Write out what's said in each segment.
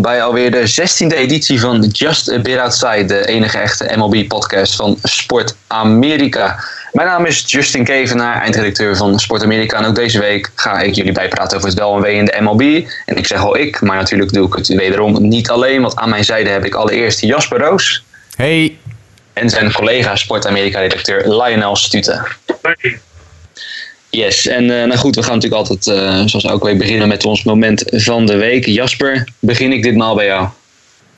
Welkom bij alweer de 16e editie van Just a Bit Outside, de enige echte MLB-podcast van Sport Amerika. Mijn naam is Justin Kevenaar, eindredacteur van Sport Amerika. En ook deze week ga ik jullie bijpraten over het wel en wee in de MLB. En ik zeg al ik, maar natuurlijk doe ik het wederom niet alleen, want aan mijn zijde heb ik allereerst Jasper Roos. Hey. En zijn collega Sport Amerika-redacteur Lionel Stute. Hey. Yes, en uh, nou goed, we gaan natuurlijk altijd, uh, zoals elke week, beginnen met ons moment van de week. Jasper, begin ik ditmaal bij jou?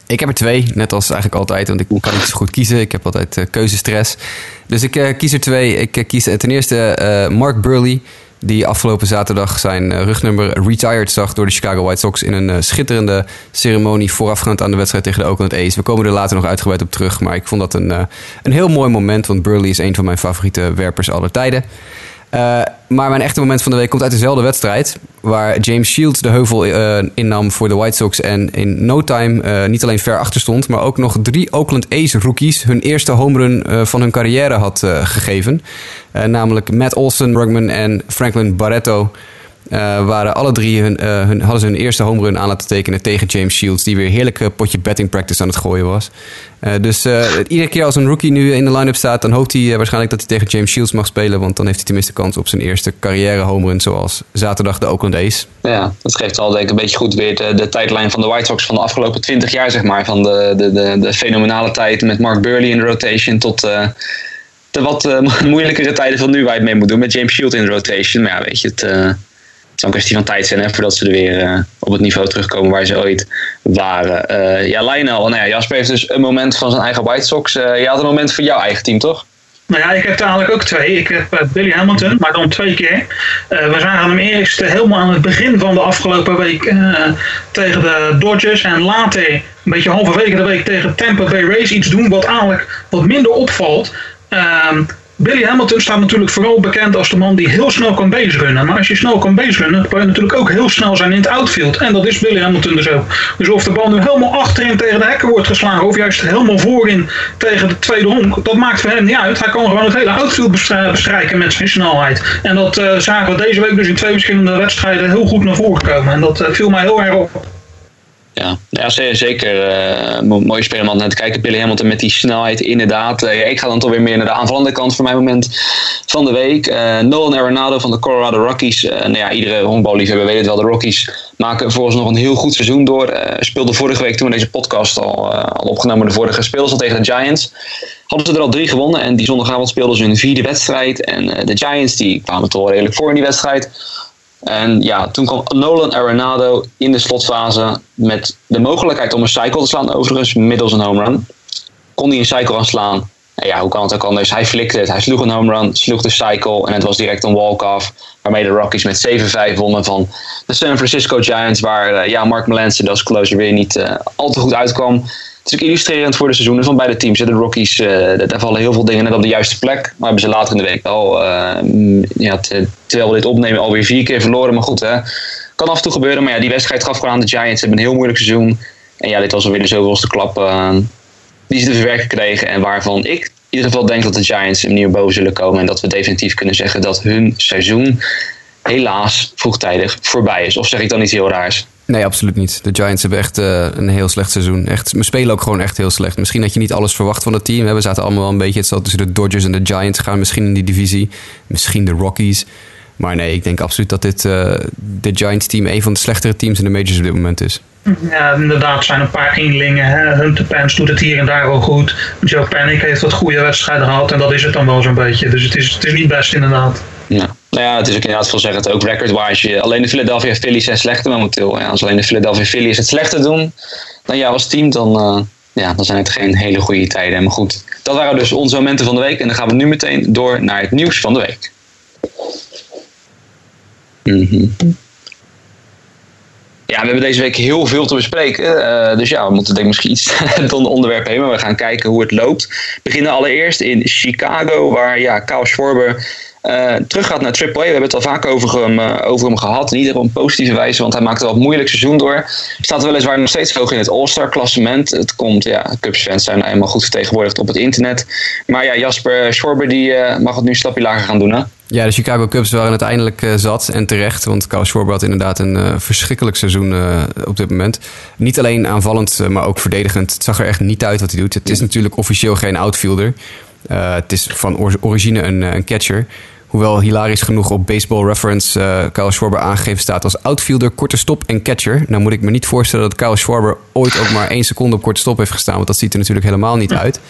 Ik heb er twee, net als eigenlijk altijd, want ik kan niet zo goed kiezen. Ik heb altijd uh, keuzestress. Dus ik kies er twee. Ik kies ten eerste Mark Burley, die afgelopen zaterdag zijn rugnummer retired zag door de Chicago White Sox in een schitterende ceremonie voorafgaand aan de wedstrijd tegen de Oakland A's. We komen er later nog uitgebreid op terug, maar ik vond dat een, een heel mooi moment, want Burley is een van mijn favoriete werpers aller tijden. Maar mijn echte moment van de week komt uit dezelfde wedstrijd. Waar James Shields de heuvel uh, innam voor de White Sox. En in no time uh, niet alleen ver achter stond. Maar ook nog drie Oakland A's rookies hun eerste home run van hun carrière had gegeven. namelijk Matt Olson, Rugman en Franklin Barreto. Uh, waren alle drie hun, uh, hun, hadden ze hun eerste home run aan laten tekenen tegen James Shields, die weer heerlijk potje betting practice aan het gooien was. Dus iedere keer als een rookie nu in de line-up staat, dan hoopt hij waarschijnlijk dat hij tegen James Shields mag spelen, want dan heeft hij tenminste kans op zijn eerste carrière home run, zoals zaterdag de Oakland A's. Ja, dat geeft al denk ik een beetje goed weer de, tijdlijn van de White Sox van de afgelopen 20 jaar, zeg maar. Van de, de, de, de fenomenale tijd met Mark Burley in de rotation tot de wat moeilijkere tijden van nu waar je het mee moet doen met James Shields in de rotation. Maar ja, weet je, het is een kwestie van tijd zijn hè, voordat ze er weer uh, op het niveau terugkomen waar ze ooit waren. Uh, ja, Lionel, nou ja, Jasper heeft dus een moment van zijn eigen White Sox. Uh, je had een moment voor jouw eigen team, toch? Nou ja, ik heb eigenlijk ook twee. Ik heb Billy Hamilton, maar dan twee keer. we zagen hem eerst helemaal aan het begin van de afgelopen week tegen de Dodgers. En later, een beetje halverwege de week, tegen Tampa Bay Rays iets doen wat eigenlijk wat minder opvalt. Ehm, Billy Hamilton staat natuurlijk vooral bekend als de man die heel snel kan baserunnen. Maar als je snel kan baserunnen, kan je natuurlijk ook heel snel zijn in het outfield. En dat is Billy Hamilton dus ook. Dus of de bal nu helemaal achterin tegen de hekken wordt geslagen, of juist helemaal voorin tegen de tweede honk, dat maakt voor hem niet uit. Hij kan gewoon het hele outfield bestrijken met zijn snelheid. En dat uh, zagen we deze week dus in twee verschillende wedstrijden heel goed naar voren komen. En dat uh, viel mij heel erg op. Ja, ja zeker. Uh, mooie speler om naar te kijken. Billy Hamilton met die snelheid, inderdaad. Uh, ik ga dan toch weer meer naar de aanvallende kant voor mijn moment van de week. Uh, Nolan Arenado van de Colorado Rockies. nou ja, iedere honkballiefhebber weet het wel. De Rockies maken volgens nog een heel goed seizoen door. speelde vorige week toen we deze podcast al, al opgenomen, de vorige speels al tegen de Giants. Hadden ze er al drie gewonnen en die zondagavond speelden ze hun vierde wedstrijd. En de Giants die kwamen toch wel redelijk voor in die wedstrijd. En ja, toen kwam Nolan Arenado in de slotfase met de mogelijkheid om een cycle te slaan, overigens middels een home run. Kon hij een cycle gaan slaan? En ja, hoe kan het ook anders? Hij flikte het, hij sloeg een home run, sloeg de cycle en het was direct een walk-off. Waarmee de Rockies met 7-5 wonnen van de San Francisco Giants, waar uh, ja, Mark Melanson als closer weer niet uh, al te goed uitkwam. Het is ook illustrerend voor de seizoenen van beide teams. De Rockies, uh, daar vallen heel veel dingen net op de juiste plek. Maar hebben ze later in de week al, uh, ja, terwijl we dit opnemen, alweer vier keer verloren. Maar goed, hè. kan af en toe gebeuren. Maar ja, die wedstrijd gaf gewoon aan de Giants. Ze hebben een heel moeilijk seizoen. En ja, dit was alweer de zoveelste klap uh, die ze te verwerken kregen. En waarvan ik in ieder geval denk dat de Giants opnieuw boven zullen komen. En dat we definitief kunnen zeggen dat hun seizoen helaas vroegtijdig voorbij is. Of zeg ik dan iets heel raars? Nee, absoluut niet. De Giants hebben echt uh, een heel slecht seizoen. Echt, we spelen ook gewoon echt heel slecht. Misschien dat je niet alles verwacht van het team. We zaten allemaal wel een beetje hetzelfde tussen de Dodgers en de Giants gaan. Misschien in die divisie. Misschien de Rockies. Maar nee, ik denk absoluut dat dit uh, de Giants team een van de slechtere teams in de majors op dit moment is. Ja, inderdaad zijn een paar eenlingen. Hunter Pence doet het hier en daar wel goed. Joe Panic heeft wat goede wedstrijden gehad. En dat is het dan wel zo'n beetje. Dus het is, het is niet best inderdaad. Ja. Nou ja, het is ook inderdaad veelzeggend. Ook record-wise. Alleen de Philadelphia Phillies zijn slechter momenteel. Ja, als alleen de Philadelphia Phillies het slechter doen dan jou als team, dan, uh, ja, dan zijn het geen hele goede tijden. Maar goed, dat waren dus onze momenten van de week. En dan gaan we nu meteen door naar het nieuws van de week. -hmm. Ja, we hebben deze week heel veel te bespreken. Uh, dus ja, we moeten denk ik misschien iets dan onderwerp heen. Maar we gaan kijken hoe het loopt. We beginnen allereerst in Chicago, waar ja, Kyle Schwarber uh, terug gaat naar AAA. We hebben het al vaak over hem, uh, over hem gehad. Niet op een positieve wijze, want hij maakte wel een moeilijk seizoen door. Staat weliswaar nog steeds hoog in het All-Star klassement. Het komt, ja, Cubs fans zijn nou eenmaal goed vertegenwoordigd op het internet. Maar ja, Jasper Schwarber die uh, mag het nu een stapje lager gaan doen, hè? Ja, de Chicago Cubs waren uiteindelijk zat en terecht. Want Kyle Schwarber had inderdaad een verschrikkelijk seizoen op dit moment. Niet alleen aanvallend, maar ook verdedigend. Het zag er echt niet uit wat hij doet. Het is natuurlijk officieel geen outfielder. Het is van or origine een, een catcher. Hoewel hilarisch genoeg op Baseball Reference uh, Kyle Schwarber aangegeven staat als outfielder, korte stop en catcher. Nou moet ik me niet voorstellen dat Kyle Schwarber ooit ook maar één seconde op korte stop heeft gestaan. Want dat ziet er natuurlijk helemaal niet uit.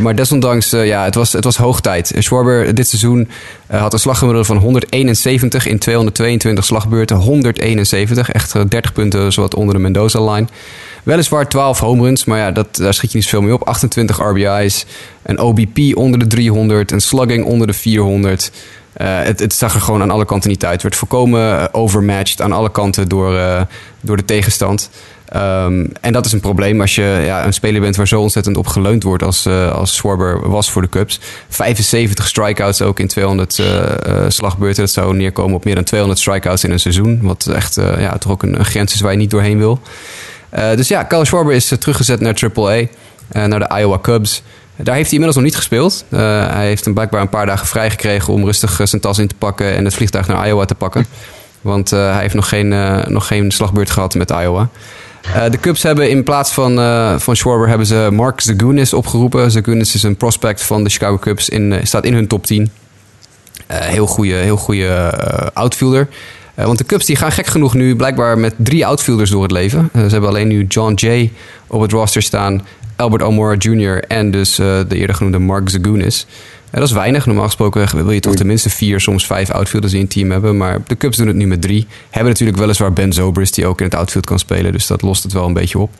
Maar desondanks, ja, het was, het was hoog tijd. Schwarber dit seizoen had een slaggemiddelde van 171 in 222 slagbeurten. 171, echt 30 punten zowat onder de Mendoza-line. Weliswaar 12 home runs, maar ja, dat, daar schiet je niet zoveel mee op. 28 RBI's, een OBP onder de 300, een slugging onder de 400. Uh, het, het, zag er gewoon aan alle kanten niet uit. Het werd volkomen eh, overmatched aan alle kanten door, uh, door de tegenstand. Um, en dat is een probleem als je ja, een speler bent waar zo ontzettend op geleund wordt als, uh, als Schwarber was voor de Cubs. 75 strikeouts ook in 200 slagbeurten. Dat zou neerkomen op meer dan 200 strikeouts in een seizoen. Wat echt ja, toch ook een, een grens is waar je niet doorheen wil. Uh, dus ja, Kyle Schwarber is uh, teruggezet naar AAA, uh, naar de Iowa Cubs. Daar heeft hij inmiddels nog niet gespeeld. hij heeft hem blijkbaar een paar dagen vrijgekregen om rustig zijn tas in te pakken en het vliegtuig naar Iowa te pakken. Want hij heeft nog geen, nog geen slagbeurt gehad met Iowa. de Cubs hebben in plaats van, van Schwarber hebben ze Mark Zagunis opgeroepen. Zagunis is een prospect van de Chicago Cubs, in, staat in hun top 10. heel goede heel goede outfielder. Uh, want de Cubs die gaan gek genoeg nu blijkbaar met drie outfielders door het leven. Uh, ze hebben alleen nu John Jay op het roster staan, Albert Almora Jr. en dus uh, de eerder genoemde Mark Zagunis. dat is weinig. Normaal gesproken wil je toch tenminste vier, soms vijf outfielders in een team hebben. Maar de Cubs doen het nu met drie. Hebben natuurlijk weliswaar Ben Zobrist die ook in het outfield kan spelen. Dus dat lost het wel een beetje op.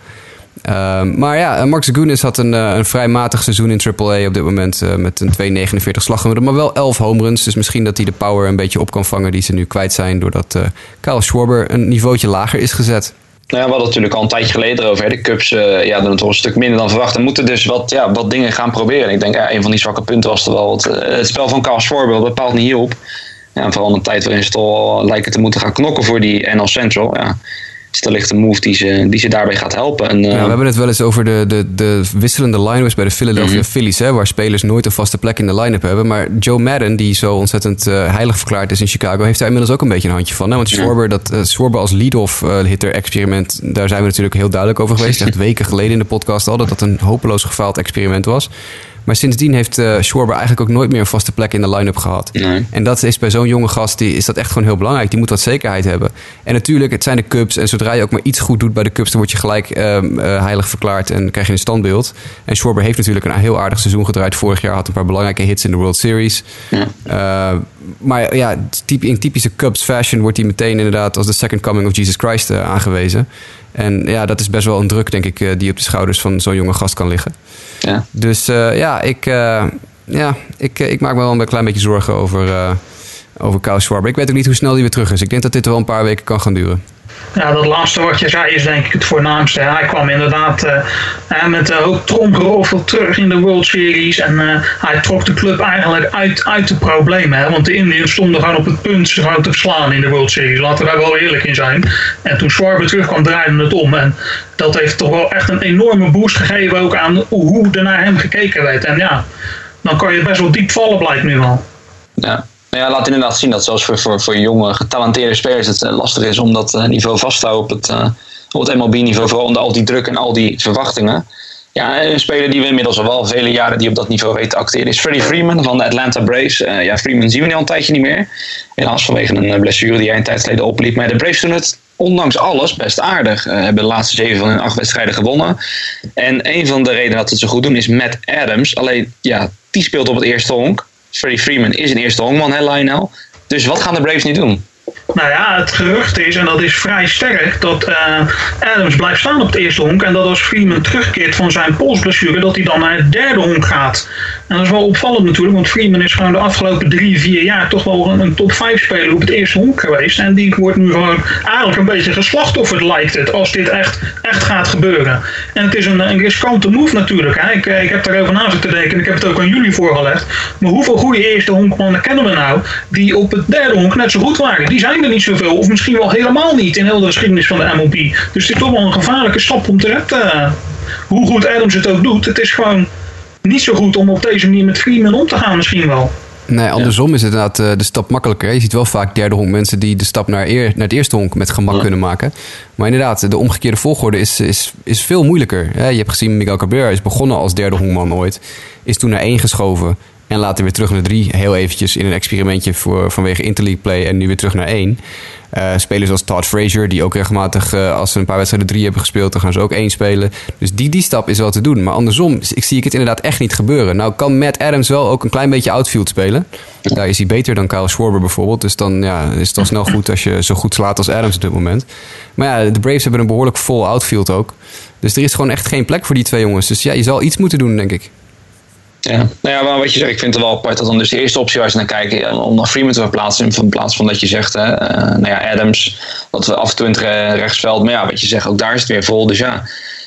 Uh, maar ja, Mark Zagunis had een, uh, een vrij matig seizoen in AAA op dit moment. Uh, met een 2,49 slaggemiddelde, maar wel 11 home runs. Dus misschien dat hij de power een beetje op kan vangen die ze nu kwijt zijn. Doordat uh, Kyle Schwarber een niveautje lager is gezet. Nou ja, we hadden natuurlijk al een tijdje geleden over. Hè. De Cubs ja, doen een stuk minder dan verwacht. En moeten dus wat, ja, wat dingen gaan proberen. Ik denk, ja, een van die zwakke punten was er wel het, het spel van Kyle Schwarber. Bepaalt niet hielp. Ja, en vooral in een tijd waarin ze toch lijken te moeten gaan knokken voor die NL Central. Ja is wellicht een move die ze, die ze daarbij gaat helpen. En, ja, we hebben het wel eens over de, de, de wisselende line-ups bij de Philadelphia mm Phillies, hè, waar spelers nooit een vaste plek in de line-up hebben. Maar Joe Madden, die zo ontzettend uh, heilig verklaard is in Chicago, heeft daar inmiddels ook een beetje een handje van. Hè? Want Schwarber, dat, uh, Schwarber als lead-off uh, hitter-experiment, daar zijn we natuurlijk heel duidelijk over geweest. Echt weken geleden in de podcast al, dat dat een hopeloos gefaald experiment was. Maar sindsdien heeft uh, Schwarber eigenlijk ook nooit meer een vaste plek in de line-up gehad. Nee. En dat is bij zo'n jonge gast, die, is dat echt gewoon heel belangrijk. Die moet wat zekerheid hebben. En natuurlijk, het zijn de Cubs. En zodra je ook maar iets goed doet bij de Cubs, dan word je gelijk uh, uh, heilig verklaard en krijg je een standbeeld. En Schwarber heeft natuurlijk een heel aardig seizoen gedraaid. Vorig jaar had een paar belangrijke hits in de World Series. Ja. maar ja, in typische Cubs fashion wordt hij meteen inderdaad als de second coming of Jesus Christ aangewezen. En ja, dat is best wel een druk, denk ik, die op de schouders van zo'n jonge gast kan liggen. Ja. Dus uh, ja, ik, uh, ja ik, ik maak me wel een klein beetje zorgen over, over Kyle Schwarber. Ik weet ook niet hoe snel hij weer terug is. Ik denk dat dit wel een paar weken kan gaan duren. Ja, dat laatste wat je zei is denk ik het voornaamste. Hij kwam inderdaad uh, met een hoop tromgeroffel terug in de World Series. En uh, hij trok de club eigenlijk uit, uit de problemen. Hè? Want de Indians stonden gewoon op het punt ze gewoon te verslaan in de World Series. Laten we daar wel eerlijk in zijn. En toen Schwarber terugkwam draaide het om. En dat heeft toch wel echt een enorme boost gegeven ook aan hoe er naar hem gekeken werd. En ja, dan kan je best wel diep vallen blijkt nu wel. Ja. Nou ja, laat inderdaad zien dat zelfs voor, voor, voor jonge, getalenteerde spelers het lastig is om dat niveau vast te houden op het, uh, op het MLB-niveau. Vooral onder al die druk en al die verwachtingen. Ja, een speler die we inmiddels al wel vele jaren die op dat niveau weet te acteren is Freddie Freeman van de Atlanta Braves. Ja, Freeman zien we nu al een tijdje niet meer. Helaas vanwege een blessure die hij een tijd geleden opliep. Maar de Braves doen het ondanks alles best aardig. Uh, hebben de laatste zeven van hun acht wedstrijden gewonnen. En een van de redenen dat ze het zo goed doen is Matt Adams. Alleen, ja, die speelt op het eerste honk. Freddie Freeman is een eerste honkman, hè Lionel? Dus wat gaan de Braves nu doen? Nou ja, het gerucht is, en dat is vrij sterk, dat uh, Adams blijft staan op het eerste honk. En dat als Freeman terugkeert van zijn polsblessure, dat hij dan naar het derde honk gaat. En dat is wel opvallend natuurlijk, want Freeman is gewoon de afgelopen drie, vier jaar toch wel een, een top 5 speler op het eerste honk geweest. En die wordt nu gewoon eigenlijk een beetje geslachtofferd, lijkt het, als dit echt, echt gaat gebeuren. En het is een, een riskante move natuurlijk. Hè. Ik, ik heb daarover na zitten denken en ik heb het ook aan jullie voorgelegd. Maar hoeveel goede eerste honkmannen kennen we nou die op het derde honk net zo goed waren? Die zijn er niet zoveel, of misschien wel helemaal niet in heel de geschiedenis van de MLB. Dus het is toch wel een gevaarlijke stap om te retten. Hoe goed Adams het ook doet, het is gewoon niet zo goed om op deze manier met Freeman om te gaan misschien wel. Nee, andersom is het inderdaad uh, de stap makkelijker. Je ziet wel vaak derde honk mensen die de stap naar, eer, naar het eerste honk met gemak kunnen maken. Maar inderdaad, de omgekeerde volgorde is, is, is veel moeilijker. je hebt gezien, Miguel Cabrera is begonnen als derde honkman ooit. Is toen naar één geschoven. En later weer terug naar drie. Heel eventjes in een experimentje voor, vanwege Interleague play. En nu weer terug naar één. Uh, spelers als Todd Frazier, die ook regelmatig, uh, als ze een paar wedstrijden drie hebben gespeeld, dan gaan ze ook één spelen. Dus die, die stap is wel te doen. Maar andersom ik, zie ik het inderdaad echt niet gebeuren. Nou kan Matt Adams wel ook een klein beetje outfield spelen. Daar is hij beter dan Kyle Schwarber bijvoorbeeld. Dus dan ja, is het al snel goed als je zo goed slaat als Adams op dit moment. Maar ja, de Braves hebben een behoorlijk vol outfield ook. Dus er is gewoon echt geen plek voor die twee jongens. Dus ja, je zal iets moeten doen, denk ik. Ja, nou ja, maar wat je zegt, ik vind het wel apart dat dan dus de eerste optie waar ze naar kijken om naar Freeman te verplaatsen in plaats van dat je zegt, hè, uh, nou ja, Adams, dat we af en toe in het rechtsveld, maar ja, wat je zegt, ook daar is het weer vol. Dus ja,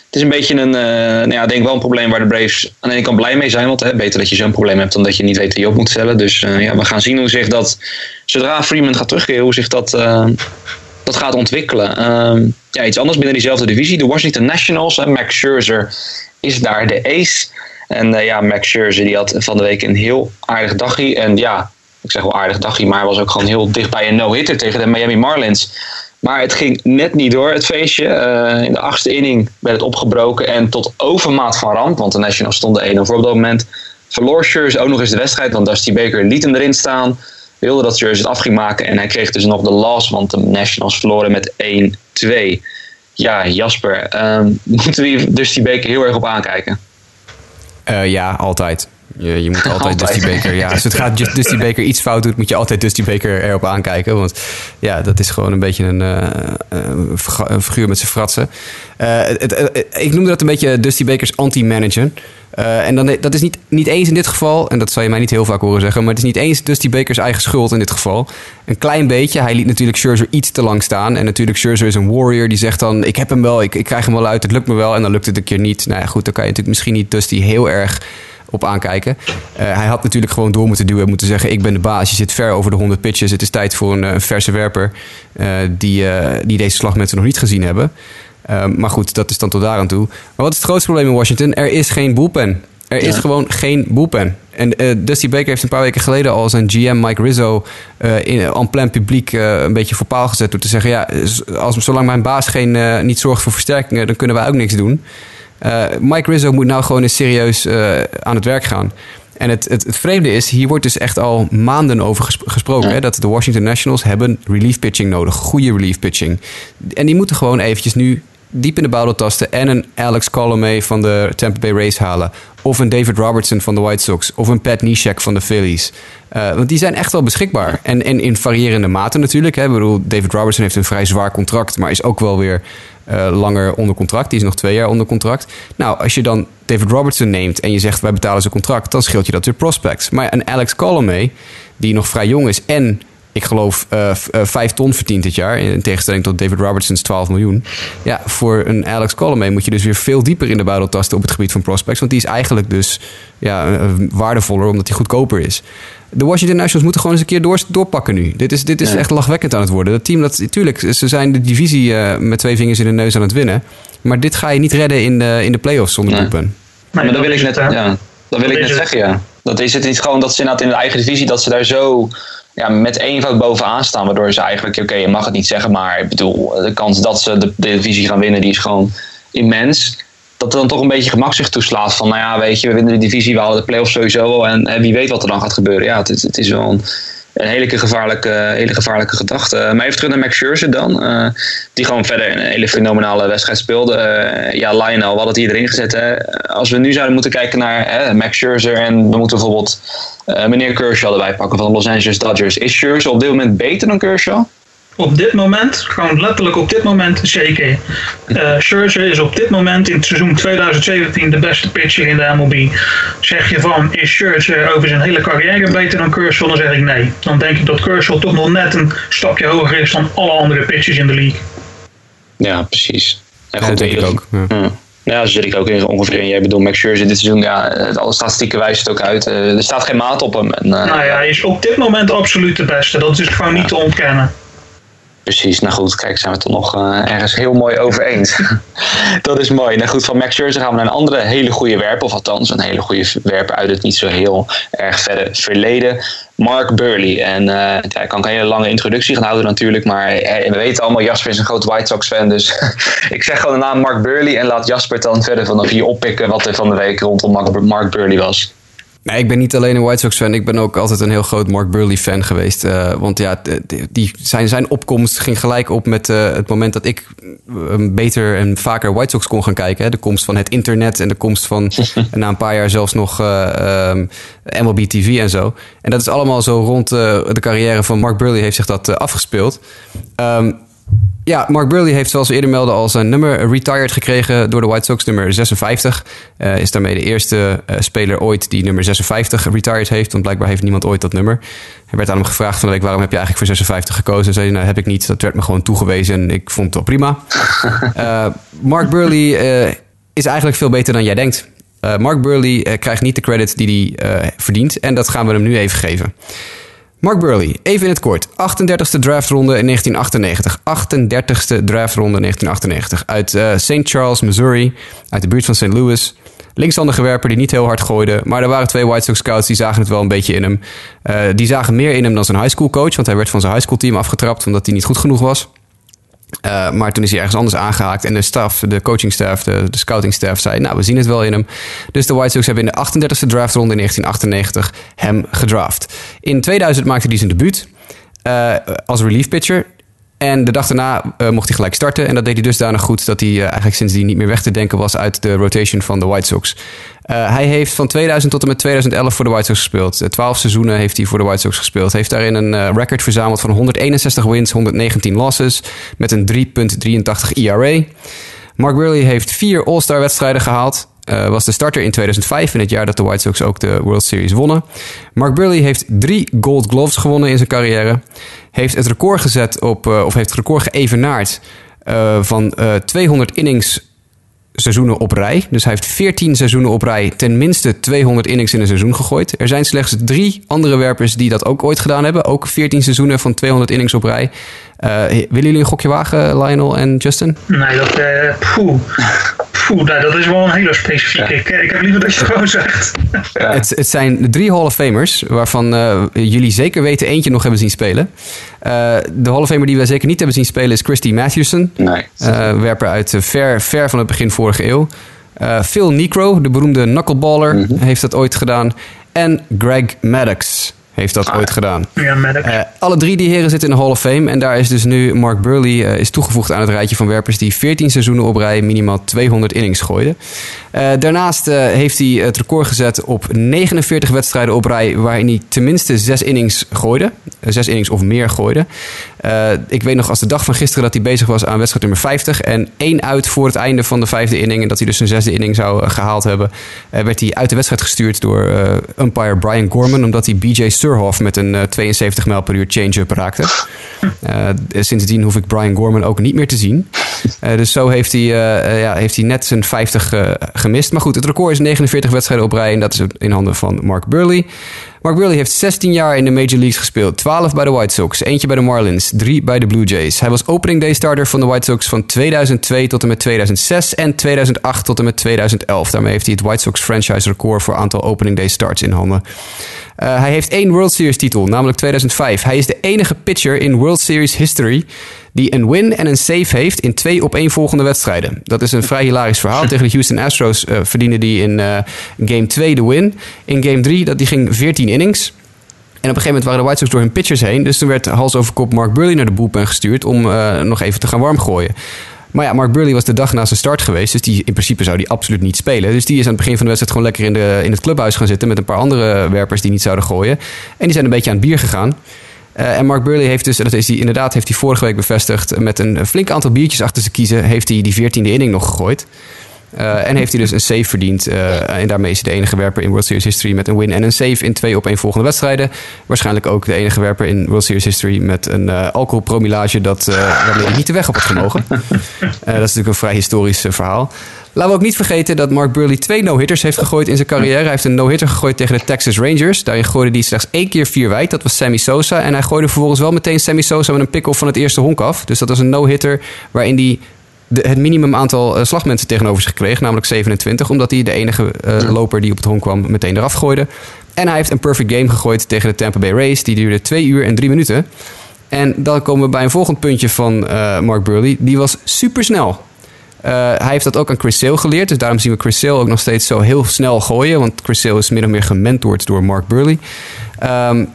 het is een beetje een, uh, nou ja, denk wel een probleem waar de Braves aan de ene kant blij mee zijn, want hè, beter dat je zo'n probleem hebt dan dat je niet weet wie je op moet stellen. Dus uh, ja, we gaan zien hoe zich dat, zodra Freeman gaat terugkeren, hoe zich dat, dat gaat ontwikkelen. Ehm, ja, iets anders binnen diezelfde divisie, de Washington Nationals, Max Scherzer is daar de ace. En uh, ja, Max Scherzer die had van de week een heel aardig dagje. En ja, ik zeg wel aardig dagje, maar hij was ook gewoon heel dicht bij een no-hitter tegen de Miami Marlins. Maar het ging net niet door, het feestje. Uh, in de achtste inning werd het opgebroken. En tot overmaat van ramp, want de Nationals stonden 1-0 voor op dat moment. Verloor Scherzer ook nog eens de wedstrijd, want Dusty Baker liet hem erin staan. Wilde dat Scherzer het af ging maken. En hij kreeg dus nog de loss, want de Nationals verloren met 1-2. Ja, Jasper, uh, moeten we Dusty Baker heel erg op aankijken? Uh, ja, altijd. Je, je moet altijd, altijd. Dusty Baker. Ja, als het gaat Dusty Baker iets fout doet, moet je altijd Dusty Baker erop aankijken. Want ja, dat is gewoon een beetje een, uh, een figuur met zijn fratsen. Uh, het, ik noemde dat een beetje Dusty Baker's anti-manager. En dan, dat is niet, niet eens in dit geval, en dat zal je mij niet heel vaak horen zeggen, maar het is niet eens Dusty Baker's eigen schuld in dit geval. Een klein beetje. Hij liet natuurlijk Scherzer iets te lang staan. En natuurlijk, Scherzer is een warrior die zegt dan: Ik heb hem wel, ik, ik krijg hem wel uit, het lukt me wel. En dan lukt het een keer niet. Nou ja, goed, dan kan je natuurlijk misschien niet Dusty heel erg op aankijken. Uh, hij had natuurlijk gewoon door moeten duwen en moeten zeggen: Ik ben de baas, je zit ver over de 100 pitches. Het is tijd voor een, een verse werper uh, die, die deze slag mensen nog niet gezien hebben. Ehm, maar goed, dat is dan tot daar aan toe. Maar wat is het grootste probleem in Washington? Er is geen bullpen. Er is gewoon geen bullpen. En uh, Dusty Baker heeft een paar weken geleden al zijn GM Mike Rizzo uh, in en plein publiek uh, een beetje voor paal gezet door te zeggen: ja, als, zolang mijn baas geen, niet zorgt voor versterkingen, dan kunnen wij ook niks doen. Mike Rizzo moet nou gewoon eens serieus aan het werk gaan. En het, het, het, vreemde is, hier wordt dus echt al maanden over gesproken. Hè, dat de Washington Nationals hebben relief pitching nodig. Goede relief pitching. En die moeten gewoon eventjes nu diep in de bouwdel tasten en een Alex Colomé van de Tampa Bay Rays halen. Of een David Robertson van de White Sox. Of een Pat Neshek van de Phillies. Uh, want die zijn echt wel beschikbaar. En, en in variërende mate natuurlijk. Hè. Ik bedoel, David Robertson heeft een vrij zwaar contract, maar is ook wel weer uh, langer onder contract. Die is nog twee jaar onder contract. Nou, als je dan David Robertson neemt en je zegt wij betalen zijn contract, dan scheelt je dat weer prospects. Maar een Alex Colomé, die nog vrij jong is en ik geloof, uh, vijf ton verdient dit jaar. In tegenstelling tot David Robertson's 12 miljoen. Ja, voor een Alex Colomé moet je dus weer veel dieper in de buidel tasten op het gebied van prospects. Want die is eigenlijk dus ja, waardevoller omdat hij goedkoper is. De Washington Nationals moeten gewoon eens een keer door, doorpakken nu. Dit is, dit is echt lachwekkend aan het worden. Dat team, dat, natuurlijk, ze zijn de divisie uh, met twee vingers in de neus aan het winnen. Maar dit ga je niet redden in de, in de playoffs zonder nee. maar dat wil ik net, ja, dat wil ik net zeggen, ja. Dat is het niet gewoon dat ze inderdaad in de eigen divisie, dat ze daar zo ja, met eenvoud bovenaan staan. Waardoor ze eigenlijk, oké, je mag het niet zeggen, maar ik bedoel, de kans dat ze de, de divisie gaan winnen, die is gewoon immens. Dat er dan toch een beetje gemak zich toeslaat van, nou ja, weet je, we winnen de divisie, we halen de playoffs sowieso wel. En, en wie weet wat er dan gaat gebeuren. Ja, het, het is wel een, een hele gevaarlijke, hele gevaarlijke gedachte. Maar even terug naar Max Scherzer dan. Uh, die gewoon verder een hele fenomenale wedstrijd speelde. Uh, ja, Lionel, we hadden het hier erin gezet. Hè. Als we nu zouden moeten kijken naar hè, Max Scherzer en we moeten bijvoorbeeld meneer Kershaw erbij pakken van de Los Angeles Dodgers. Is Scherzer op dit moment beter dan Kershaw? Op dit moment, gewoon letterlijk op dit moment zeker. Uh, Scherzer is op dit moment in het seizoen 2017 de beste pitcher in de MLB. Zeg je van, is Scherzer over zijn hele carrière beter dan Kershaw? Dan zeg ik nee. Dan denk ik dat Kershaw toch nog net een stapje hoger is dan alle andere pitchers in de league. Ja, precies. En goed, ja, dat denk ik ook. Ja. Ja, zo zit ik ook in, ongeveer in. Jij bedoelt Max Scherzer dit seizoen, ja, alle statistieken wijzen het ook uit. Uh, er staat geen maat op hem. En, uh, nou ja, hij is op dit moment absoluut de beste. Dat is gewoon niet te ontkennen. Precies, nou goed, kijk, zijn we het toch nog uh, ergens heel mooi over eens. dat is mooi. Nou goed, van Max Scherzer gaan we naar een andere hele goede werper, of althans een hele goede werper uit het niet zo heel erg verre verleden. Mark Burley. En uh, ja, ik kan een hele lange introductie gaan houden natuurlijk, maar we weten allemaal, Jasper is een groot White Sox fan, dus ik zeg gewoon de naam Mark Burley en laat Jasper dan verder vanaf hier oppikken wat er van de week rondom Mark Burley was. Nee, ik ben niet alleen een White Sox fan. Ik ben ook altijd een heel groot Mark Burley fan geweest. Uh, want ja, die, zijn, zijn opkomst ging gelijk op met uh, het moment dat ik beter en vaker White Sox kon gaan kijken. Hè. De komst van het internet en de komst van na een paar jaar zelfs nog uh, um, MLB TV en zo. En dat is allemaal zo rond de carrière van Mark Burley heeft zich dat afgespeeld. Um, ja, Mark Burley heeft zoals we eerder melden al zijn nummer retired gekregen door de White Sox, nummer 56. Uh, is daarmee de eerste uh, speler ooit die nummer 56 retired heeft. Want blijkbaar heeft niemand ooit dat nummer. Er werd aan hem gevraagd van de week, waarom heb je eigenlijk voor 56 gekozen? Hij zei, nou heb ik niet, dat werd me gewoon toegewezen en ik vond het wel prima. uh, Mark Burley is eigenlijk veel beter dan jij denkt. Mark Burley krijgt niet de credit die hij verdient en dat gaan we hem nu even geven. Mark Burley, even in het kort. 38e draftronde in 1998. 38e draftronde in 1998. Uit uh, eh, St. Charles, Missouri. Uit de buurt van St. Louis. Linkshandige werper die niet heel hard gooide. Maar er waren twee White Sox scouts die zagen het wel een beetje in hem. Uh, die zagen meer in hem dan zijn high school coach. Want hij werd van zijn high school team afgetrapt omdat hij niet goed genoeg was. Uh, maar toen is hij ergens anders aangehaakt. En de staf, de coachingstaff, de, de scoutingstaff zei... nou, we zien het wel in hem. Dus de White Sox hebben in de 38e draftronde in 1998 hem gedraft. In 2000 maakte hij zijn debuut uh, als relief pitcher. En de dag daarna uh, mocht hij gelijk starten. En dat deed hij dusdanig goed dat hij uh, eigenlijk sindsdien niet meer weg te denken was uit de rotation van de White Sox. Uh, hij heeft van 2000 tot en met 2011 voor de White Sox gespeeld. Twaalf seizoenen heeft hij voor de White Sox gespeeld. Heeft daarin een record verzameld van 161 wins, 119 losses. Met een 3,83 ERA. Mark Burley heeft vier All-Star wedstrijden gehaald. Uh, was de starter in 2005, in het jaar dat de White Sox ook de World Series wonnen. Mark Burley heeft drie Gold Gloves gewonnen in zijn carrière. Heeft het record gezet op, uh, of heeft het record geëvenaard uh, van 200 innings seizoenen op rij. Dus hij heeft 14 seizoenen op rij ten minste 200 innings in een seizoen gegooid. Er zijn slechts drie andere werpers die dat ook ooit gedaan hebben. Ook 14 seizoenen van 200 innings op rij. Uh, willen jullie een gokje wagen, Lionel en Justin? Nee, dat... Uh. Poeh, nou, dat is wel een hele specifieke. Ja. Ik, ik, heb liever dat je het gewoon zegt. Ja. Het, het, zijn drie Hall of Famers, waarvan uh, jullie zeker weten eentje nog hebben zien spelen. de Hall of Famer die wij zeker niet hebben zien spelen is Christy Matthewson. Nee. werper uit ver, ver van het begin vorige eeuw. Phil Necro, de beroemde knuckleballer, mm -hmm. heeft dat ooit gedaan. En Greg Maddox heeft dat ooit gedaan. Ja, uh, alle drie die heren zitten in de Hall of Fame. En daar is dus nu Mark Burley uh, is toegevoegd aan het rijtje van werpers die 14 seizoenen op rij minimaal 200 innings gooiden. Uh, daarnaast heeft hij het record gezet op 49 wedstrijden op rij waarin hij tenminste 6 innings gooide. 6 innings of meer gooide. ik weet nog als de dag van gisteren dat hij bezig was aan wedstrijd nummer 50. En één uit voor het einde van de vijfde inning. En dat hij dus een zesde inning zou gehaald hebben. werd hij uit de wedstrijd gestuurd door umpire Brian Gorman. Omdat hij BJ Surhoff met een uh, 72 mijl per uur change-up raakte. Uh, sindsdien hoef ik Brian Gorman ook niet meer te zien. Uh, dus zo heeft hij, ja, heeft hij net zijn 50 gemist. Maar goed, het record is 49 wedstrijden op rij en dat is in handen van Mark Burley. Mark Burley heeft 16 jaar in de Major Leagues gespeeld. 12 bij de White Sox, eentje bij de Marlins, 3 bij de Blue Jays. Hij was opening day starter van de White Sox van 2002 tot en met 2006 en 2008 tot en met 2011. Daarmee heeft hij het White Sox franchise record voor aantal opening day starts in handen. Uh, hij heeft één World Series titel, namelijk 2005. Hij is de enige pitcher in World Series history die een win en een save heeft in twee opeenvolgende wedstrijden. Dat is een vrij hilarisch verhaal. Tegen de Houston Astros uh, verdiende die in uh, game 2 de win. In game 3, dat die ging 14 innings. En op een gegeven moment waren de White Sox door hun pitchers heen. Dus toen werd hals over kop Mark Burley naar de bullpen gestuurd om uh, nog even te gaan warm gooien. Maar ja, Mark Burley was de dag na zijn start geweest. Dus die, in principe zou die absoluut niet spelen. Dus die is aan het begin van de wedstrijd gewoon lekker in, de, in het clubhuis gaan zitten. Met een paar andere werpers die niet zouden gooien. En die zijn een beetje aan het bier gegaan. Uh, en Mark Burley heeft dus, dat is hij inderdaad, heeft hij vorige week bevestigd. Met een flink aantal biertjes achter zijn kiezen. Heeft hij die 14e inning nog gegooid. en heeft hij dus een save verdiend. en daarmee is hij de enige werper in World Series history met een win en een save in twee op één volgende wedstrijden. Waarschijnlijk ook de enige werper in World Series history met een alcoholpromilage dat, waarmee hij niet de weg op had gemogen. dat is natuurlijk een vrij historisch verhaal. Laten we ook niet vergeten dat Mark Burley twee no-hitters heeft gegooid in zijn carrière. Hij heeft een no-hitter gegooid tegen de Texas Rangers. Daarin gooide hij slechts één keer vier wijd. Dat was Sammy Sosa. En hij gooide vervolgens wel meteen Sammy Sosa met een pick-off van het eerste honk af. Dus dat was een no-hitter waarin hij het minimum aantal uh, slagmensen tegenover zich kreeg, namelijk 27, omdat hij de enige uh, loper die op het honk kwam meteen eraf gooide. En hij heeft een perfect game gegooid tegen de Tampa Bay Rays. Die duurde 2 uur en 3 minuten. En dan komen we bij een volgend puntje van uh, Mark Burley. Die was super snel. Hij heeft dat ook aan Chris geleerd. Dus daarom zien we Chris ook nog steeds zo heel snel gooien. Want Chris is min of meer gementord door Mark Burley. Um,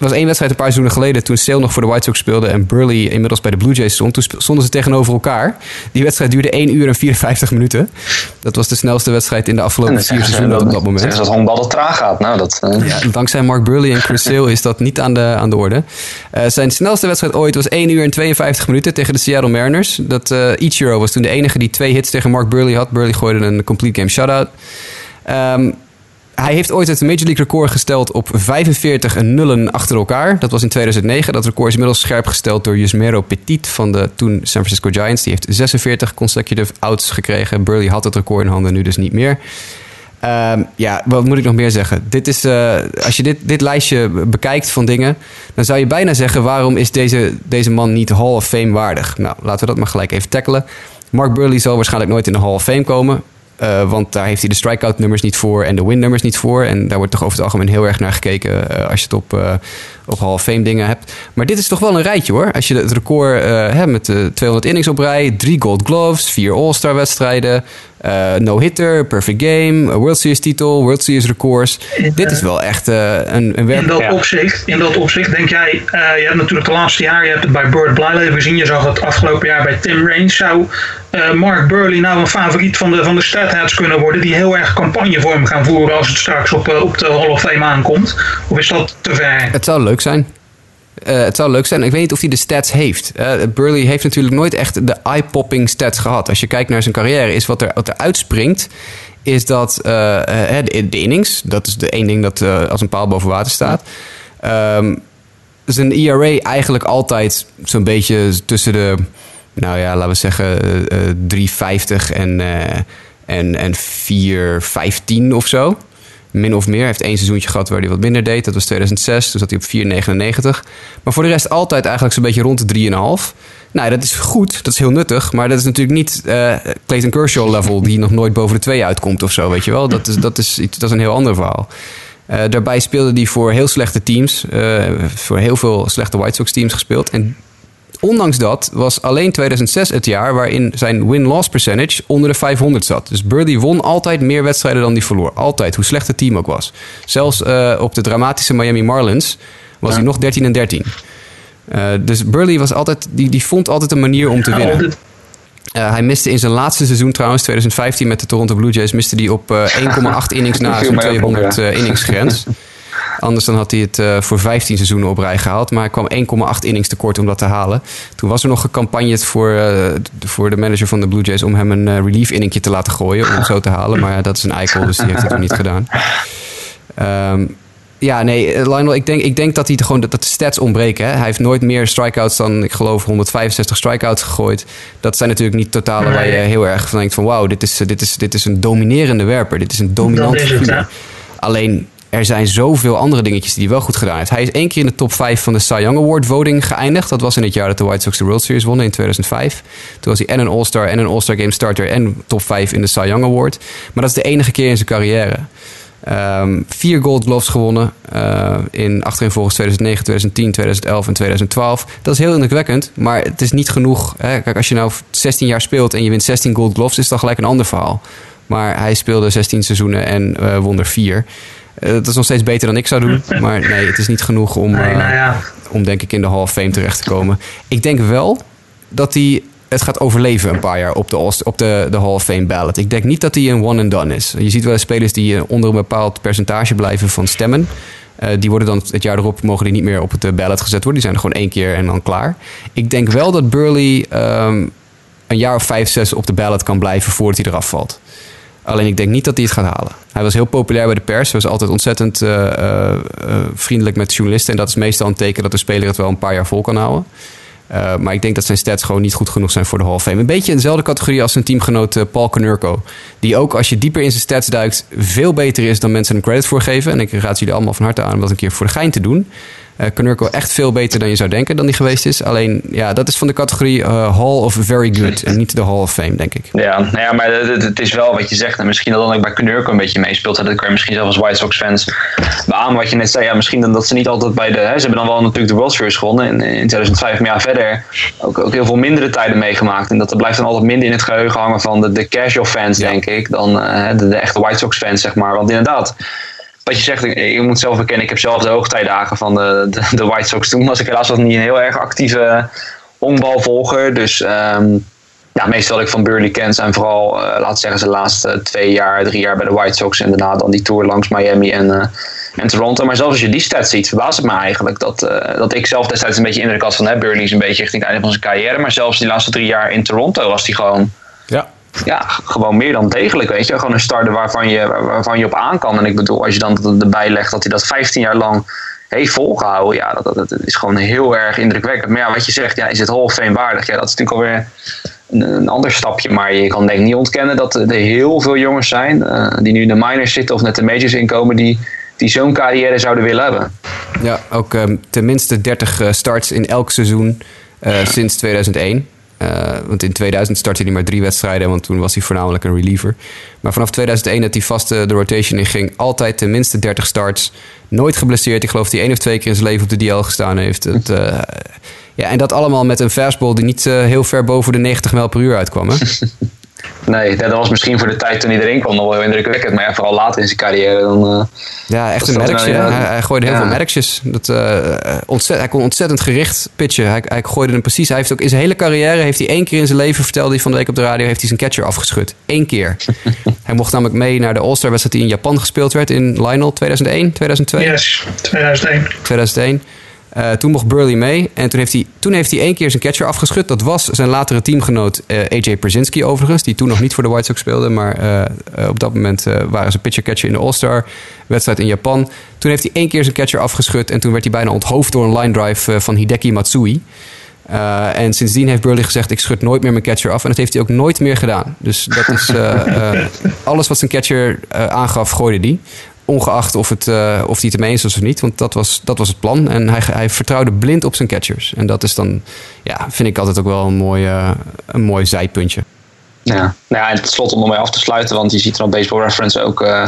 was één wedstrijd een paar seizoenen geleden toen Sale nog voor de White Sox speelde en Burley inmiddels bij de Blue Jays stond. Toen stonden ze tegenover elkaar. Die wedstrijd duurde 1 uur en 54 minuten. Dat was de snelste wedstrijd in de afgelopen vier seizoenen op dat moment. Zeggen dat honkbal dat traag gaat. Nou, dat, uh... ja, dankzij Mark Burley en Chris Sale is dat niet aan de, aan de orde. Uh, zijn snelste wedstrijd ooit was 1 uur en 52 minuten tegen de Seattle Mariners. Dat, uh, Ichiro was toen de enige die twee hits tegen Mark Burley had. Burley gooide een complete game shutout. Um, hij heeft ooit het Major League record gesteld op 45 nullen achter elkaar. Dat was in 2009. Dat record is inmiddels scherp gesteld door Yusmero Petit van de toen San Francisco Giants. Die heeft 46 consecutive outs gekregen. Burley had het record in handen, nu dus niet meer. Um, ja, wat moet ik nog meer zeggen? Dit is, uh, als je dit, dit lijstje bekijkt van dingen, dan zou je bijna zeggen: waarom is deze, deze man niet Hall of Fame waardig? Nou, laten we dat maar gelijk even tackelen. Mark Burley zal waarschijnlijk nooit in de Hall of Fame komen. Uh, want daar heeft hij de strikeout nummers niet voor en de win nummers niet voor. En daar wordt toch over het algemeen heel erg naar gekeken uh, als je het op, uh, op Hall of Fame dingen hebt. Maar dit is toch wel een rijtje hoor. Als je het record hebt met de 200 innings op rij, drie gold gloves, vier All-Star wedstrijden, no-hitter, perfect game, World Series titel, World Series records. dit is wel echt een, een werk. In dat, opzicht, in dat opzicht denk jij, je hebt natuurlijk de laatste jaren, je hebt het bij Bird Blyleven gezien, je zag het afgelopen jaar bij Tim Raines. Zou Mark Burley nou een favoriet van de, van de kunnen worden die heel erg campagne voor hem gaan voeren als het straks op, op de Hall of Fame aankomt? Of is dat te ver? Het zou leuk zijn. Uh, het zou leuk zijn. Ik weet niet of hij de stats heeft. Burley heeft natuurlijk nooit echt de eye-popping stats gehad. Als je kijkt naar zijn carrière, is wat er, wat er uitspringt, is dat uh, de, de, innings, dat is de één ding dat als een paal boven water staat. Um, zijn ERA eigenlijk altijd zo'n beetje tussen de, nou ja, laten we zeggen, 3,50 en, en, en 4,15 of zo min of meer. Hij heeft één seizoentje gehad waar hij wat minder deed. Dat was 2006, toen zat hij op 4,99. Maar voor de rest altijd eigenlijk zo'n beetje rond de 3,5. Nou, dat is goed, dat is heel nuttig. Maar dat is natuurlijk niet Clayton Kershaw level... die nog nooit boven de 2 uitkomt of zo, weet je wel. Dat is, dat is, dat is een heel ander verhaal. Daarbij speelde hij voor heel slechte teams. Voor heel veel slechte White Sox teams gespeeld. En ondanks dat was alleen 2006 het jaar waarin zijn win-loss percentage onder de 500 zat. Dus Birdie won altijd meer wedstrijden dan die verloor. Altijd, hoe slecht het team ook was. Zelfs uh, op de dramatische Miami Marlins was ja. hij nog 13 en 13. Uh, dus Burley was altijd, die, die vond altijd een manier om te winnen. Uh, hij miste in zijn laatste seizoen trouwens, 2015 met de Toronto Blue Jays, miste hij op 1,8 innings na zijn 200 innings grens. Anders dan had hij het uh, voor 15 seizoenen op rij gehaald. Maar hij kwam 1,8 innings tekort om dat te halen. Toen was er nog gecampagneerd voor, uh, voor de manager van de Blue Jays... om hem een uh, relief inningje te laten gooien om het zo te halen. Maar dat is een eikel, dus die heeft het toen niet gedaan. Um, ja, nee, Lionel, ik denk, ik denk dat hij gewoon dat, dat de stats ontbreken. Hè? Hij heeft nooit meer strikeouts dan, ik geloof, 165 strikeouts gegooid. Dat zijn natuurlijk niet totalen waar je heel erg van denkt van... wauw, dit is, dit, is, dit is een dominerende werper. Dit is een dominante figuur. Alleen, er zijn zoveel andere dingetjes die hij wel goed gedaan heeft. Hij is één keer in de top 5 van de Cy Young Award voting geëindigd. Dat was in het jaar dat de White Sox de World Series wonnen in 2005. Toen was hij en een All-Star en een All-Star Game Starter en top 5 in de Cy Young Award. Maar dat is de enige keer in zijn carrière. Ehm, vier Gold Gloves gewonnen uh, in achtereenvolgens 2009, 2010, 2011 en 2012. Dat is heel indrukwekkend, maar het is niet genoeg. Hè? Kijk, als je nou 16 jaar speelt en je wint 16 Gold Gloves, is dat gelijk een ander verhaal. Maar hij speelde 16 seizoenen en eh, won er vier dat is nog steeds beter dan ik zou doen. Maar nee, het is niet genoeg om, nee, nou ja. om denk ik in de Hall of Fame terecht te komen. Ik denk wel dat hij het gaat overleven een paar jaar op de, op de, de Hall of Fame ballot. Ik denk niet dat hij een one and done is. Je ziet wel spelers die onder een bepaald percentage blijven van stemmen. Uh, die worden dan het jaar erop mogen die niet meer op het ballot gezet worden. Die zijn er gewoon één keer en dan klaar. Ik denk wel dat Burley um, een jaar of vijf, zes op de ballot kan blijven voordat hij eraf valt. Alleen ik denk niet dat hij het gaat halen. Hij was heel populair bij de pers. Hij was altijd ontzettend uh, uh, vriendelijk met journalisten. En dat is meestal een teken dat de speler het wel een paar jaar vol kan houden. Maar ik denk dat zijn stats gewoon niet goed genoeg zijn voor de Hall of Fame. Een beetje in dezelfde categorie als zijn teamgenoot Paul Konerko. Die ook, als je dieper in zijn stats duikt, veel beter is dan mensen hem credit voor geven. En ik raad jullie allemaal van harte aan om dat een keer voor de gein te doen uh, echt veel beter dan je zou denken dan die geweest is. Alleen, ja, dat is van de categorie uh, Hall of Very Good en niet de Hall of Fame, denk ik. Ja, nou ja maar het, het is wel wat je zegt. En misschien dat dan ook bij Knurko een beetje meespeelt. Dat kan je misschien zelfs als White Sox fans beamen wat je net zei. Ja, misschien dan dat ze niet altijd bij de... Hè, ze hebben dan wel natuurlijk de World Series gewonnen in, in 2005. Maar ja, verder ook, ook heel veel mindere tijden meegemaakt. En dat er blijft dan altijd minder in het geheugen hangen van de, de casual fans, denk ik. Dan uh, de, de echte White Sox fans, zeg maar. Want inderdaad wat je zegt, je moet zelf bekennen, ik heb zelf de hoogtijdagen van de, de, de, White Sox. Toen was ik helaas nog niet een heel erg actieve honkbalvolger. Dus um, ja, meestal wat ik van Burley ken zijn vooral, uh, laten zeggen, zijn laatste twee jaar, drie jaar bij de White Sox. En daarna dan die tour langs Miami en, uh, en Toronto. Maar zelfs als je die stats ziet, verbaast het me eigenlijk dat, uh, dat ik zelf destijds een beetje indruk had van hè, Burley is een beetje richting het einde van zijn carrière. Maar zelfs die laatste drie jaar in Toronto was hij gewoon ja ja, gewoon meer dan degelijk, weet je. Gewoon een starter waarvan je, waarvan je op aan kan. En ik bedoel, als je dan erbij legt dat hij dat 15 jaar lang heeft volgehouden, ja, dat, dat, dat is gewoon heel erg indrukwekkend. Maar ja, wat je zegt, ja, is het Hall of Fame waardig? Ja, dat is natuurlijk alweer een, een ander stapje. Maar je kan denk ik niet ontkennen dat er heel veel jongens zijn uh, die nu in de minors zitten of net de majors inkomen, die, die zo'n carrière zouden willen hebben. Ja, ook um, tenminste 30 uh, starts in elk seizoen uh, sinds 2001. Uh, want in 2000 startte hij maar drie wedstrijden, want toen was hij voornamelijk een reliever. Maar vanaf 2001 dat hij vast de rotation in ging, altijd tenminste 30 starts. Nooit geblesseerd. Ik geloof dat hij één of twee keer in zijn leven op de DL gestaan heeft. Uh, ja, en dat allemaal met een fastball die niet heel ver boven de 90 mijl per uur uitkwam. Hè? Nee, dat was misschien voor de tijd toen hij erin kwam nog wel heel indrukwekkend. Maar ja, vooral later in zijn carrière dan... Uh, ja, echt een merkje. Nou, hij, hij, gooide heel ja. veel merkjes. Dat, uh, ontzett, hij kon ontzettend gericht pitchen. Hij, hij gooide hem precies. Hij heeft ook in zijn hele carrière... heeft hij één keer in zijn leven, vertelde hij van de week op de radio... heeft hij zijn catcher afgeschud. Eén keer. hij mocht namelijk mee naar de All-Star wedstrijd die in Japan gespeeld werd... in Lionel 2001, 2002? Yes, 2001. 2001. Uh, toen mocht Burley mee. En toen heeft, hij, toen heeft hij één keer zijn catcher afgeschud. Dat was zijn latere teamgenoot uh, AJ Przinsky overigens. Die toen nog niet voor de White Sox speelde. Maar uh, op dat moment waren ze pitcher-catcher in de All-Star wedstrijd in Japan. Toen heeft hij één keer zijn catcher afgeschud. En toen werd hij bijna onthoofd door een line drive van Hideki Matsui. en sindsdien heeft Burley gezegd: Ik schud nooit meer mijn catcher af. En dat heeft hij ook nooit meer gedaan. Dus dat is alles wat zijn catcher aangaf, gooide hij. Ongeacht of, het, uh, of hij het ermee eens was of niet. Want dat was, dat was het plan. En hij, hij vertrouwde blind op zijn catchers. En dat is dan, ja, vind ik altijd ook wel een mooi, uh, een mooi zijpuntje. Ja, nou ja, en tot slot om ermee af te sluiten. Want je ziet er op Baseball Reference ook... Uh,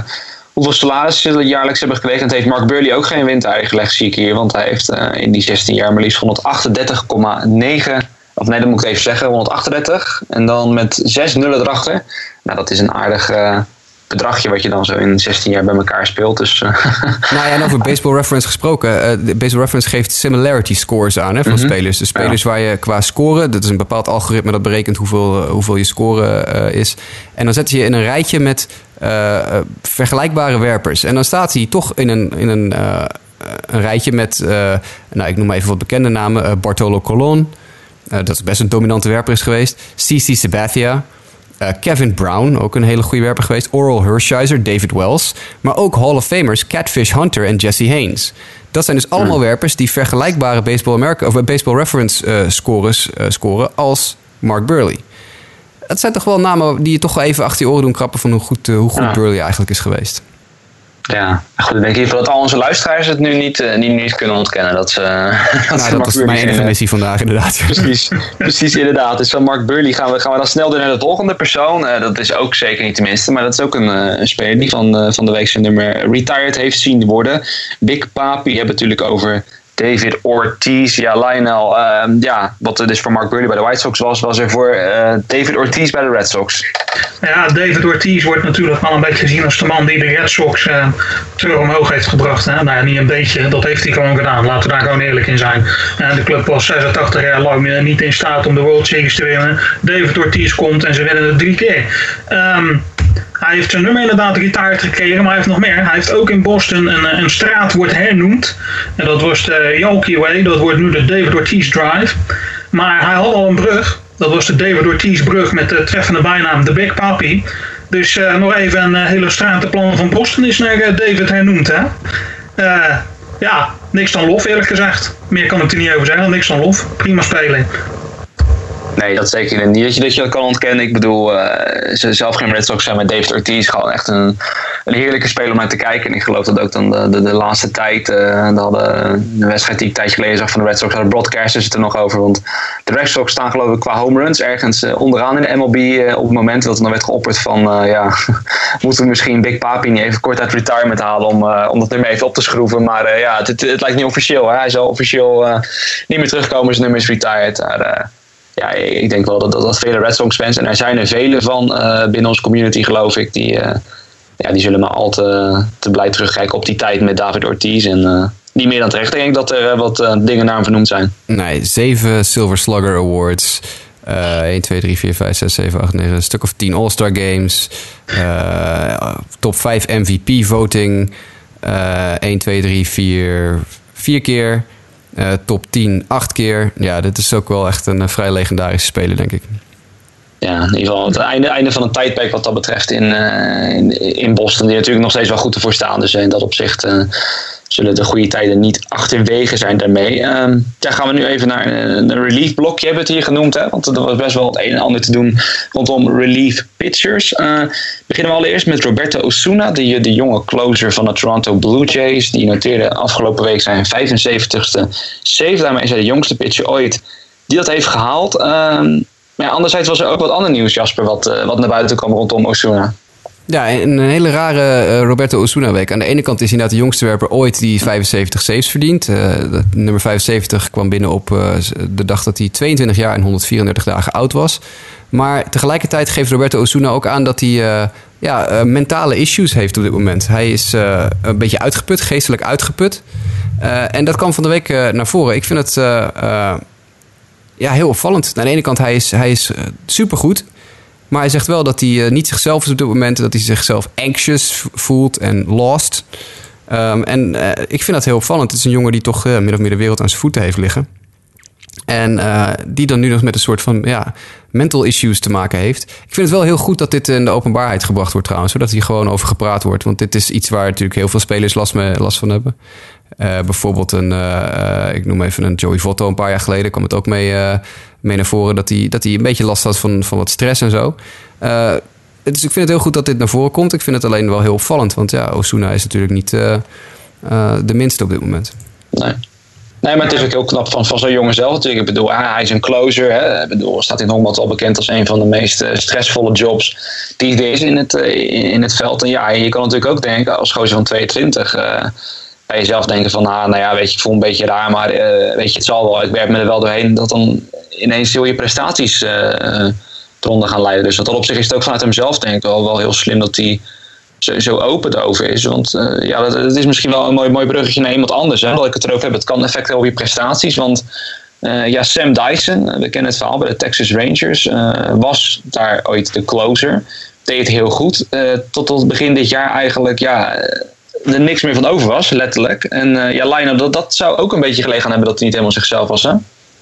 hoeveel salaris ze jaarlijks hebben gekregen. En het heeft Mark Burley ook geen winter eigenlijk zie ik hier. Want hij heeft in die 16 jaar maar liefst 138,9... Of nee, dat moet ik even zeggen. 138. En dan met 6 nullen erachter. Nou, dat is een aardig bedragje wat je dan zo in 16 jaar bij elkaar speelt. Dus, uh. Nou ja, en over Baseball Reference gesproken. Uh, Baseball Reference geeft similarity scores aan hè, van mm -hmm. spelers. De spelers ja. waar je qua scoren, dat is een bepaald algoritme dat berekent hoeveel, hoeveel je score uh, is. En dan zet je in een rijtje met vergelijkbare werpers. En dan staat hij toch in een, in een, een rijtje met, nou ik noem maar even wat bekende namen. Bartolo Colon, dat is best een dominante werper is geweest. CC Sabathia. Uh, Kevin Brown, ook een hele goede werper geweest. Oral Hershiser, David Wells. Maar ook Hall of Famers Catfish Hunter en Jesse Haynes. Dat zijn dus allemaal hmm. werpers die vergelijkbare Baseball, America, of Baseball Reference uh, scores uh, scoren als Mark Burley. Dat zijn toch wel namen die je toch wel even achter je oren doen krappen van hoe goed, hoe goed ja. Burley eigenlijk is geweest. Ja, goed. Ik denk in dat al onze luisteraars het nu niet, uh, niet, niet kunnen ontkennen. Dat, ze, dat, nou, dat is mijn enige missie vandaag, inderdaad. Precies, precies inderdaad. Dus van Mark Burley gaan we, gaan we dan snel door naar de volgende persoon. Uh, dat is ook zeker niet de minste, maar dat is ook een, een speler die van, van de week zijn nummer retired heeft zien worden. Big Papi hebben natuurlijk over David Ortiz, ja, Lionel. Uh, ja, wat er dus voor Mark Burley bij de White Sox was, was er voor David Ortiz bij de Red Sox. Ja, David Ortiz wordt natuurlijk wel een beetje gezien als de man die de Red Sox uh, terug omhoog heeft gebracht. Hè? Nou ja, niet een beetje, dat heeft hij gewoon gedaan. Laten we daar gewoon eerlijk in zijn. de club was 86 jaar lang niet in staat om de World Series te winnen. David Ortiz komt en ze winnen het drie keer. Um, hij heeft zijn nummer inderdaad retired gekregen, maar hij heeft nog meer. Hij heeft ook in Boston een, een straat wordt hernoemd. En dat was de Yankee Way, dat wordt nu de David Ortiz Drive. Maar hij had al een brug, Dat was de David Ortiz brug met de treffende bijnaam de Big Papi. Dus nog even een hele stratenplan van Boston is naar David hernoemd. Hè? ja, niks dan lof eerlijk gezegd. Meer kan ik er niet over zeggen, niks dan lof. Prima spelen. Nee, dat zeker niet. Dat je dat, je dat kan ontkennen. Ik bedoel, uh, ze zelf geen Red Sox zijn met David Ortiz. Gewoon echt een, een heerlijke speler om naar te kijken. En ik geloof dat ook dan de, de, de laatste tijd. Uh, hadden de wedstrijd die ik een tijdje geleden zag van de Red Sox. de broadcasters het er nog over. Want de Red Sox staan geloof ik qua home runs ergens uh, onderaan in de MLB. op het moment dat er dan werd geopperd van. ja, moeten we misschien Big Papi niet even kort uit retirement halen. Om, om dat nummer even op te schroeven. Maar ja, het, het, lijkt niet officieel. Hè? Hij zal officieel niet meer terugkomen. Zijn nummer is retired. Maar, ja, ik denk wel dat, dat, dat vele Red Sox fans, en er zijn er vele van uh, binnen onze community geloof ik, die, uh, ja, die zullen maar al te, blij terugkijken op die tijd met David Ortiz. En uh, niet meer dan terecht. Ik denk dat er wat dingen naar hem vernoemd zijn. Nee, zeven Silver Slugger Awards. 1, 2, 3, 4, 5, 6, 7, 8, 9, een stuk of 10 All-Star Games. top 5 MVP voting. 1, 2, 3, 4, 4 keer. Uh, top 10 acht keer. Ja, dit is ook wel echt een uh, vrij legendarische speler, denk ik. Ja, in ieder geval het einde, einde van een tijdperk wat dat betreft in, uh, in, Boston. Die natuurlijk nog steeds wel goed ervoor staan. Dus in dat opzicht zullen de goede tijden niet achterwege zijn daarmee. Uh, gaan we nu even naar een relief blok. Je hebt het hier genoemd, hè? want er was best wel het een en ander te doen rondom relief pitchers. Beginnen we allereerst met Roberto Osuna, de, de jonge closer van de Toronto Blue Jays. Die noteerde afgelopen week zijn 75ste save. Daarmee is hij de jongste pitcher ooit die dat heeft gehaald. Uh, anderzijds was er ook wat ander nieuws, Jasper, wat, uh, wat naar buiten kwam rondom Osuna. Ja, een hele rare uh, Roberto Osuna-week. Aan de ene kant is hij inderdaad de jongste werper ooit die 75 saves verdient. Uh, nummer 75 kwam binnen op de dag dat hij 22 jaar en 134 dagen oud was. Maar tegelijkertijd geeft Roberto Osuna ook aan dat hij ja, mentale issues heeft op dit moment. Hij is een beetje uitgeput, geestelijk uitgeput. en dat kwam van de week naar voren. Ik vind het ja, heel opvallend. Aan de ene kant, hij is, hij is supergoed. Maar hij zegt wel dat hij uh, niet zichzelf is op dit moment. Dat hij zichzelf anxious voelt en lost. Um, en uh, ik vind dat heel opvallend. Het is een jongen die toch uh, min of meer de wereld aan zijn voeten heeft liggen. En die dan nu nog met een soort van ja, mental issues te maken heeft. Ik vind het wel heel goed dat dit in de openbaarheid gebracht wordt trouwens. Zodat hier gewoon over gepraat wordt. Want dit is iets waar natuurlijk heel veel spelers last, mee, last van hebben. bijvoorbeeld een, ik noem even een Joey Votto een paar jaar geleden. kwam het ook mee mee naar voren dat hij, dat hij een beetje last had van, van wat stress en zo. Dus ik vind het heel goed dat dit naar voren komt. Ik vind het alleen wel heel opvallend, want ja, Osuna is natuurlijk niet de minste op dit moment. Nee. Nee, maar het is ook heel knap van, van zo'n jongen zelf natuurlijk. Ik bedoel, ah, hij is een closer. Hè. Ik bedoel, staat in Honkbal al bekend als een van de meest stressvolle jobs die er is in het, in het veld. En ja, je kan natuurlijk ook denken, als gozer van 22, uh, bij jezelf denken van, ah, nou ja, weet je, ik voel een beetje raar, maar uh, weet je, het zal wel. Ik werk me er wel doorheen. Dat dan ineens heel je prestaties eronder gaan leiden. Dus wat dat op zich is het ook vanuit hemzelf denk ik wel, wel heel slim dat hij zo, zo open erover is. Want uh, ja, dat, is misschien wel een mooi, mooi bruggetje naar iemand anders. Hè, dat ik het erover heb. Het kan effect hebben op je prestaties. Want uh, ja, Sam Dyson, we kennen het verhaal bij de Texas Rangers, was daar ooit de closer. Deed heel goed. tot, tot begin dit jaar eigenlijk ja, er niks meer van over was, letterlijk. En ja, Lionel, dat, dat zou ook een beetje gelegen hebben dat hij niet helemaal zichzelf was. Hè?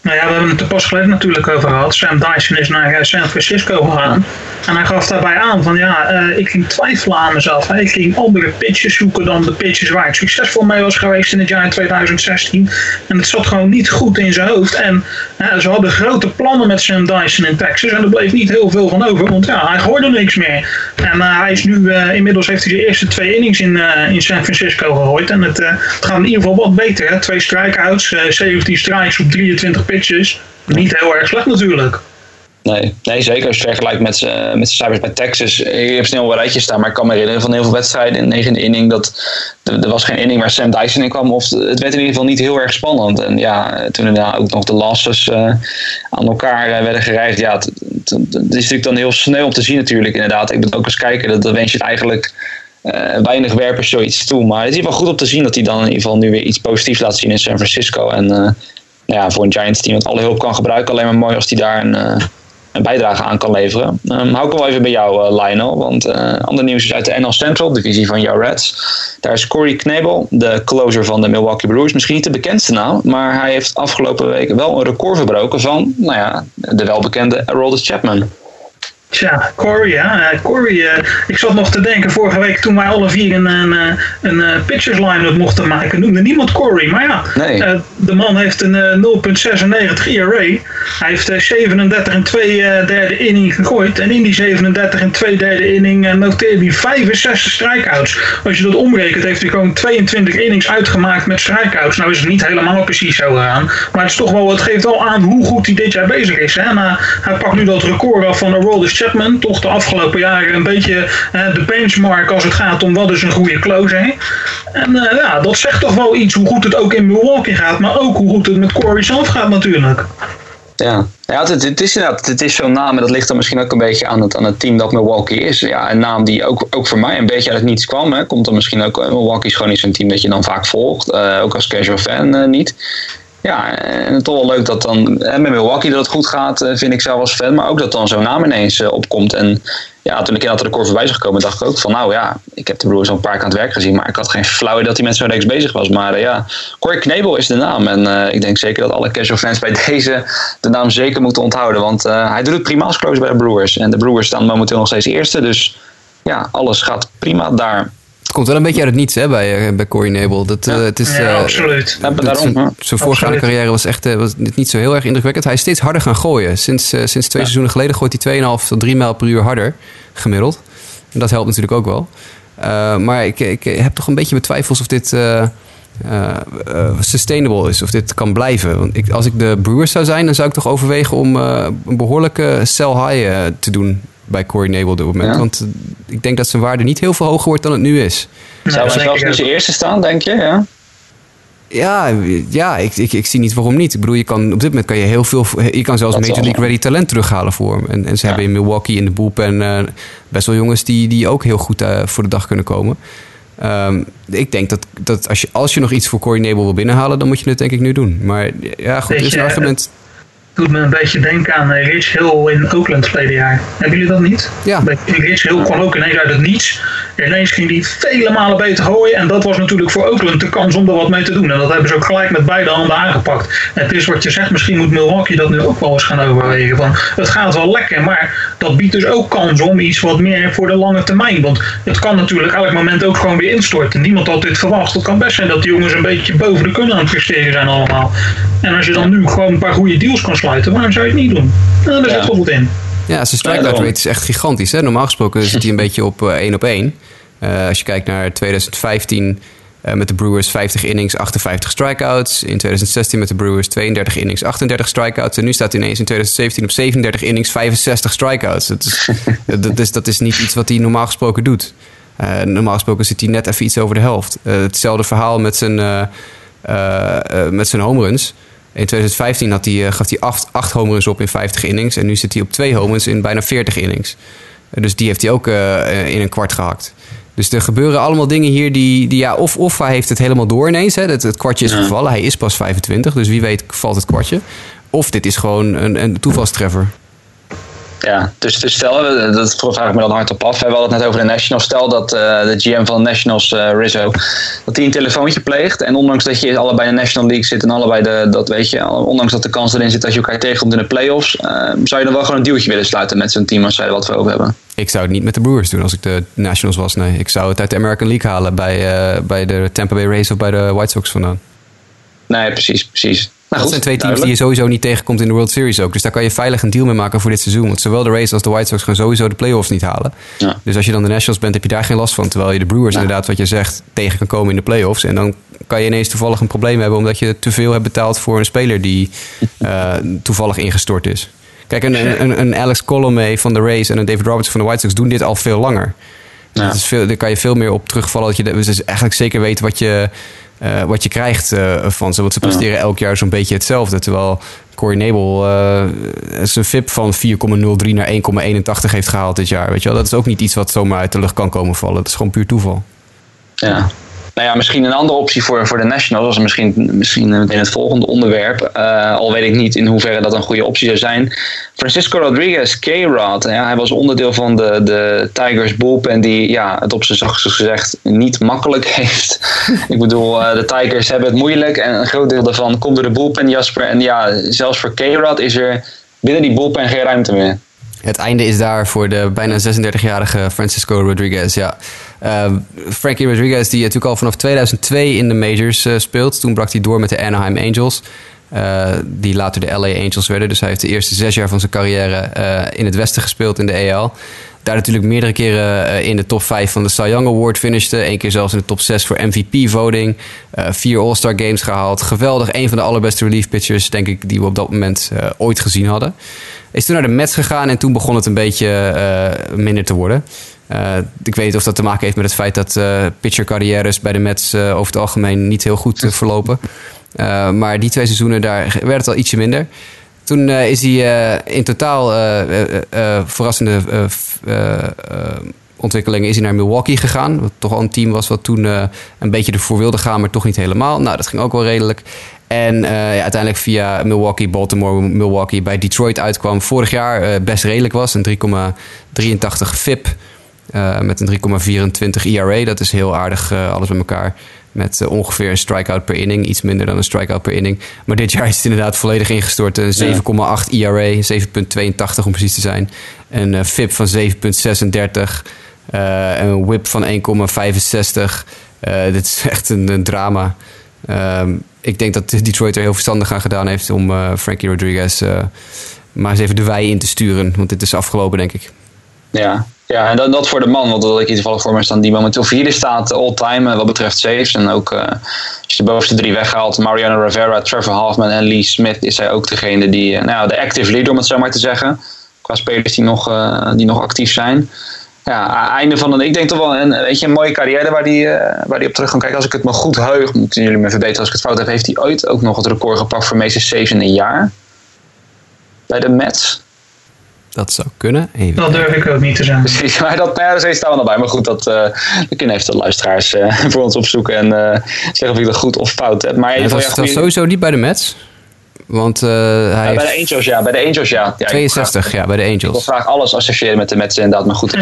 Nou ja, we hebben het er pas geleden natuurlijk over gehad. Sam Dyson is naar eh, San Francisco gegaan. En hij gaf daarbij aan van ja, uh, ik ging twijfelen aan mezelf. Ik ging andere pitches zoeken dan de pitches waar ik succesvol mee was geweest in het jaar 2016. En het zat gewoon niet goed in zijn hoofd. En uh, ze hadden grote plannen met Sam Dyson in Texas. En er bleef niet heel veel van over, want ja, hij hoorde niks meer. En hij is nu, inmiddels heeft hij de eerste twee innings in, in San Francisco gegooid. En het, het gaat in ieder geval wat beter. Hè? Twee strikeouts, 17 strikes op 23 Niet heel erg slecht natuurlijk. Nee, nee, zeker als je vergelijkt met, uh, met de cijfers bij Texas. Ik heb snel een rijtje staan, maar ik kan me herinneren van heel veel wedstrijden in de negende inning. Dat, er, was geen inning waar Sam Dyson in kwam. Of het werd in ieder geval niet heel erg spannend. En ja, toen er ook nog de losses uh, aan elkaar werden gereigd. Ja, het, is natuurlijk dan heel snel om te zien natuurlijk inderdaad. Ik ben ook eens kijken, dat, dat wens je eigenlijk... weinig werpers zoiets toe. Maar het is wel goed om te zien dat hij dan in ieder geval nu weer iets positiefs laat zien in San Francisco. En ja, voor een Giants team dat alle hulp kan gebruiken. Alleen maar mooi als hij daar een, uh, een bijdrage aan kan leveren. Um, hou ik wel even bij jou, uh, Lionel. Want uh, ander nieuws is uit de NL Central, divisie van jouw Reds. Daar is Corey Knebel, de closer van de Milwaukee Brewers. Misschien niet de bekendste naam, maar hij heeft afgelopen week wel een record verbroken van nou ja, de welbekende Aroldis Chapman. Tja, Corey, ja. Uh, Corey, uh, ik zat nog te denken vorige week toen wij alle vier een, een, een, een pitchers line-up mochten maken, noemde niemand Corey. Maar ja, nee. uh, de man heeft een 0,96 ERA. Hij heeft 37 en 2 derde inning gegooid. En in die 37 en 2 derde inning noteerde hij 65 strikeouts. Als je dat omrekent, heeft hij gewoon 22 innings uitgemaakt met strikeouts. Nou is het niet helemaal precies zo gegaan. Maar het, is toch wel, het geeft wel aan hoe goed hij dit jaar bezig is. Hè? En, hij pakt nu dat record af van Aroldis Toch de afgelopen jaren een beetje de benchmark als het gaat om wat is een goede closer. En uh, ja, dat zegt toch wel iets hoe goed het ook in Milwaukee gaat, maar ook hoe goed het met Corey zelf gaat natuurlijk. Ja, ja het, het is inderdaad, het is zo'n naam en dat ligt dan misschien ook een beetje aan het, aan het team dat Milwaukee is. Ja, een naam die ook, ook voor mij een beetje uit het niets kwam. Hè. Komt dan misschien ook, Milwaukee is gewoon niet zo'n team dat je dan vaak volgt, uh, ook als casual fan niet. Ja, en toch wel leuk dat dan met Milwaukee dat het goed gaat, vind ik zelf als fan. Maar ook dat dan zo'n naam ineens opkomt. En ja, toen ik dat record voorbij is gekomen, dacht ik ook van nou ja, ik heb de broers al een paar keer aan het werk gezien. Maar ik had geen flauw idee dat hij met zo'n reeks bezig was. Maar uh, ja, Corey Knebel is de naam. En ik denk zeker dat alle casual fans bij deze de naam zeker moeten onthouden. Want hij doet het prima als close bij de Brewers. En de Brewers staan momenteel nog steeds eerste. Dus ja, alles gaat prima daar. Het komt wel een beetje uit het niets hè, bij, uh, bij Corey Nebel. Dat, uh, het is, ja, uh, absoluut. Ja, daarom, zijn voorgaande carrière was echt was niet zo heel erg indrukwekkend. Hij is steeds harder gaan gooien. Sinds, sinds twee ja. seizoenen geleden gooit hij 2,5 tot 3 mijl per uur harder gemiddeld. En dat helpt natuurlijk ook wel. maar ik, ik heb toch een beetje mijn twijfels of dit... sustainable is, of dit kan blijven. Want ik, als ik de Brewers zou zijn, dan zou ik toch overwegen om een behoorlijke sell high te doen bij Corey Nebel op dit moment. Ja. Want ik denk dat zijn waarde niet heel veel hoger wordt dan het nu is. Zou hij zelfs zijn eerste staan, denk je? Ja. Ja, ja ik, ik, ik zie niet waarom niet. Ik bedoel, je kan, op dit moment kan je heel veel... Je kan zelfs Major League Ready talent terughalen voor hem. En, en ze ja. hebben in Milwaukee in de bullpen uh, best wel jongens die, die ook heel goed uh, voor de dag kunnen komen. Um, ik denk dat, dat als, je, als je nog iets voor Corey Nebel wil binnenhalen, dan moet je het denk ik nu doen. Maar ja, goed, er is een argument doet me een beetje denken aan Rich Hill in Oakland verleden jaar. Hebben jullie dat niet? Ja. Rich Hill kwam ook ineens uit het niets. Ineens ging hij vele malen beter gooien. En dat was natuurlijk voor Oakland de kans om er wat mee te doen. En dat hebben ze ook gelijk met beide handen aangepakt. En het is wat je zegt, misschien moet Milwaukee dat nu ook wel eens gaan overwegen. Van, het gaat wel lekker, maar dat biedt dus ook kans om iets wat meer voor de lange termijn. Want het kan natuurlijk elk moment ook gewoon weer instorten. Niemand had dit verwacht. Het kan best zijn dat die jongens een beetje boven de kunnen aan het presteren zijn allemaal. En als je dan nu gewoon een paar goede deals kan sluiten, waarom zou je het niet doen? Nou, daar zit toch wat in. Ja, zijn strikeout rate is echt gigantisch. Hè? Normaal gesproken zit hij een beetje op uh, 1 op 1. Uh, als je kijkt naar 2015 uh, met de Brewers 50 innings, 58 strikeouts. In 2016 met de Brewers 32 innings, 38 strikeouts. En nu staat hij ineens in 2017 op 37 innings, 65 strikeouts. Dat is, dat is, dat is niet iets wat hij normaal gesproken doet. Uh, normaal gesproken zit hij net even iets over de helft. hetzelfde verhaal met zijn, met zijn home runs. In 2015 had hij, gaf hij 8, 8 home runs op in 50 innings. En nu zit hij op 2 home runs in bijna 40 innings. Dus die heeft hij ook in een kwart gehakt. Dus er gebeuren allemaal dingen hier die, die ja, of, of hij heeft het helemaal door ineens. Hè, het, het kwartje is gevallen. Hij is pas 25, dus wie weet valt het kwartje. Of dit is gewoon een, een toevalstreffer. Ja, dus, dus stel, dat vraag ik me dan hardop af. We hadden het net over de Nationals. Stel dat uh, de GM van de Nationals, uh, Rizzo, dat hij een telefoontje pleegt. En ondanks dat je allebei in de National League zit en allebei de, dat weet je, ondanks dat de kans erin zit dat je elkaar tegenkomt in de playoffs, zou je dan wel gewoon een dealtje willen sluiten met zo'n team als zij wat voor over hebben? Ik zou het niet met de Brewers doen als ik de Nationals was. Nee, ik zou het uit de American League halen bij, bij de Tampa Bay Rays of bij de White Sox vandaan. Nee, precies, precies. Nou, dat goed, zijn twee teams duidelijk. die je sowieso niet tegenkomt in de World Series ook. Dus daar kan je veilig een deal mee maken voor dit seizoen. Want zowel de Rays als de White Sox gaan sowieso de playoffs niet halen. Ja. Dus als je dan de Nationals bent, heb je daar geen last van. Terwijl je de Brewers ja. inderdaad, wat je zegt, tegen kan komen in de playoffs. En dan kan je ineens toevallig een probleem hebben... omdat je te veel hebt betaald voor een speler die uh, toevallig ingestort is. Kijk, een, een, een Alex Colomé van de Rays en een David Roberts van de White Sox doen dit al veel langer. Ja. Dat is veel, daar kan je veel meer op terugvallen. Dat je dus eigenlijk zeker weet wat je... Uh, wat je krijgt uh, van ze. Want ze presteren elk jaar zo'n beetje hetzelfde. Terwijl Corey Nebel uh, zijn VIP van 4,03 naar 1,81 heeft gehaald dit jaar. Weet je wel? Dat is ook niet iets wat zomaar uit de lucht kan komen vallen. Dat is gewoon puur toeval. Ja, Nou ja, misschien een andere optie voor, voor de Nationals. als misschien, misschien in het volgende onderwerp. Uh, al weet ik niet in hoeverre dat een goede optie zou zijn. Francisco Rodriguez, K-Rod. Ja, hij was onderdeel van de, de Tigers bullpen. Die ja, het op zijn zachtst gezegd niet makkelijk heeft. ik bedoel, uh, de Tigers hebben het moeilijk. En een groot deel daarvan komt door de bullpen, Jasper. En ja, zelfs voor K-Rod is er binnen die bullpen geen ruimte meer. Het einde is daar voor de bijna 36-jarige Francisco Rodriguez. Ja. Uh, Frankie Rodriguez, die natuurlijk al vanaf 2002 in de majors uh, speelt. Toen brak hij door met de Anaheim Angels. Uh, die later de LA Angels werden. Dus hij heeft de eerste zes jaar van zijn carrière in het Westen gespeeld in de EL. Daar natuurlijk meerdere keren in de top 5 van de Cy Young Award finishte. Eén keer zelfs in de top 6 voor MVP-voting. vier All-Star Games gehaald. Geweldig. Een van de allerbeste relief pitchers, denk ik, die we op dat moment ooit gezien hadden. Is toen naar de Mets gegaan en toen begon het een beetje uh, minder te worden. Uh, ik weet niet of dat te maken heeft met het feit dat uh, pitcher-carrières bij de Mets over het algemeen niet heel goed verlopen. maar die twee seizoenen, daar werd het al ietsje minder. Toen is hij in totaal verrassende ontwikkelingen is hij naar Milwaukee gegaan. Wat toch al een team was wat toen een beetje ervoor wilde gaan, maar toch niet helemaal. Nou, dat ging ook wel redelijk. En uh, ja, uiteindelijk via Milwaukee, Baltimore, Milwaukee bij Detroit uitkwam. Vorig jaar uh, best redelijk was. Een 3,83 FIP uh, met een 3,24 ERA. Dat is heel aardig alles bij elkaar. Met ongeveer een strikeout per inning. Iets minder dan een strikeout per inning. Maar dit jaar is het inderdaad volledig ingestort. Een 7,8 ERA, 7,82 om precies te zijn. Een FIP van 7,36. een whip van 1,65. dit is echt een, een drama. Um, ik denk dat Detroit er heel verstandig aan gedaan heeft om uh, Frankie Rodriguez uh, maar eens even de wei in te sturen. Want dit is afgelopen, denk ik. Ja, ja en dat, dat voor de man, want dat ik in ieder geval voor me staan, die momenteel vierde staat all-time wat betreft saves. En ook als je de bovenste drie weghaalt, Mariano Rivera, Trevor Hoffman en Lee Smith, is hij ook degene die, nou, de active leader om het zo maar te zeggen. Qua spelers die nog, die nog actief zijn ja, einde van een, ik denk toch wel een, weet je, een mooie carrière waar die, uh, waar die op terug kan kijken. Als ik het me goed heug, moeten jullie me verbeteren als ik het fout heb, heeft hij ooit ook nog het record gepakt voor meeste saves in een jaar. Bij de Mets. Dat zou kunnen. Even dat durf ik ook niet te zeggen. Precies, maar dat, nou ja, daar staan we nog bij. Maar goed, dat, uh, we kunnen even de luisteraars uh, voor ons opzoeken en uh, zeggen of ik dat goed of fout heb. Maar ja, het was, ja, was sowieso niet bij de Mets. Want uh, hij ja, bij de Angels, ja. Bij de Angels, ja. ja 62, ja, bij de Angels. Ik wil graag alles associëren met de Mets inderdaad, maar goed.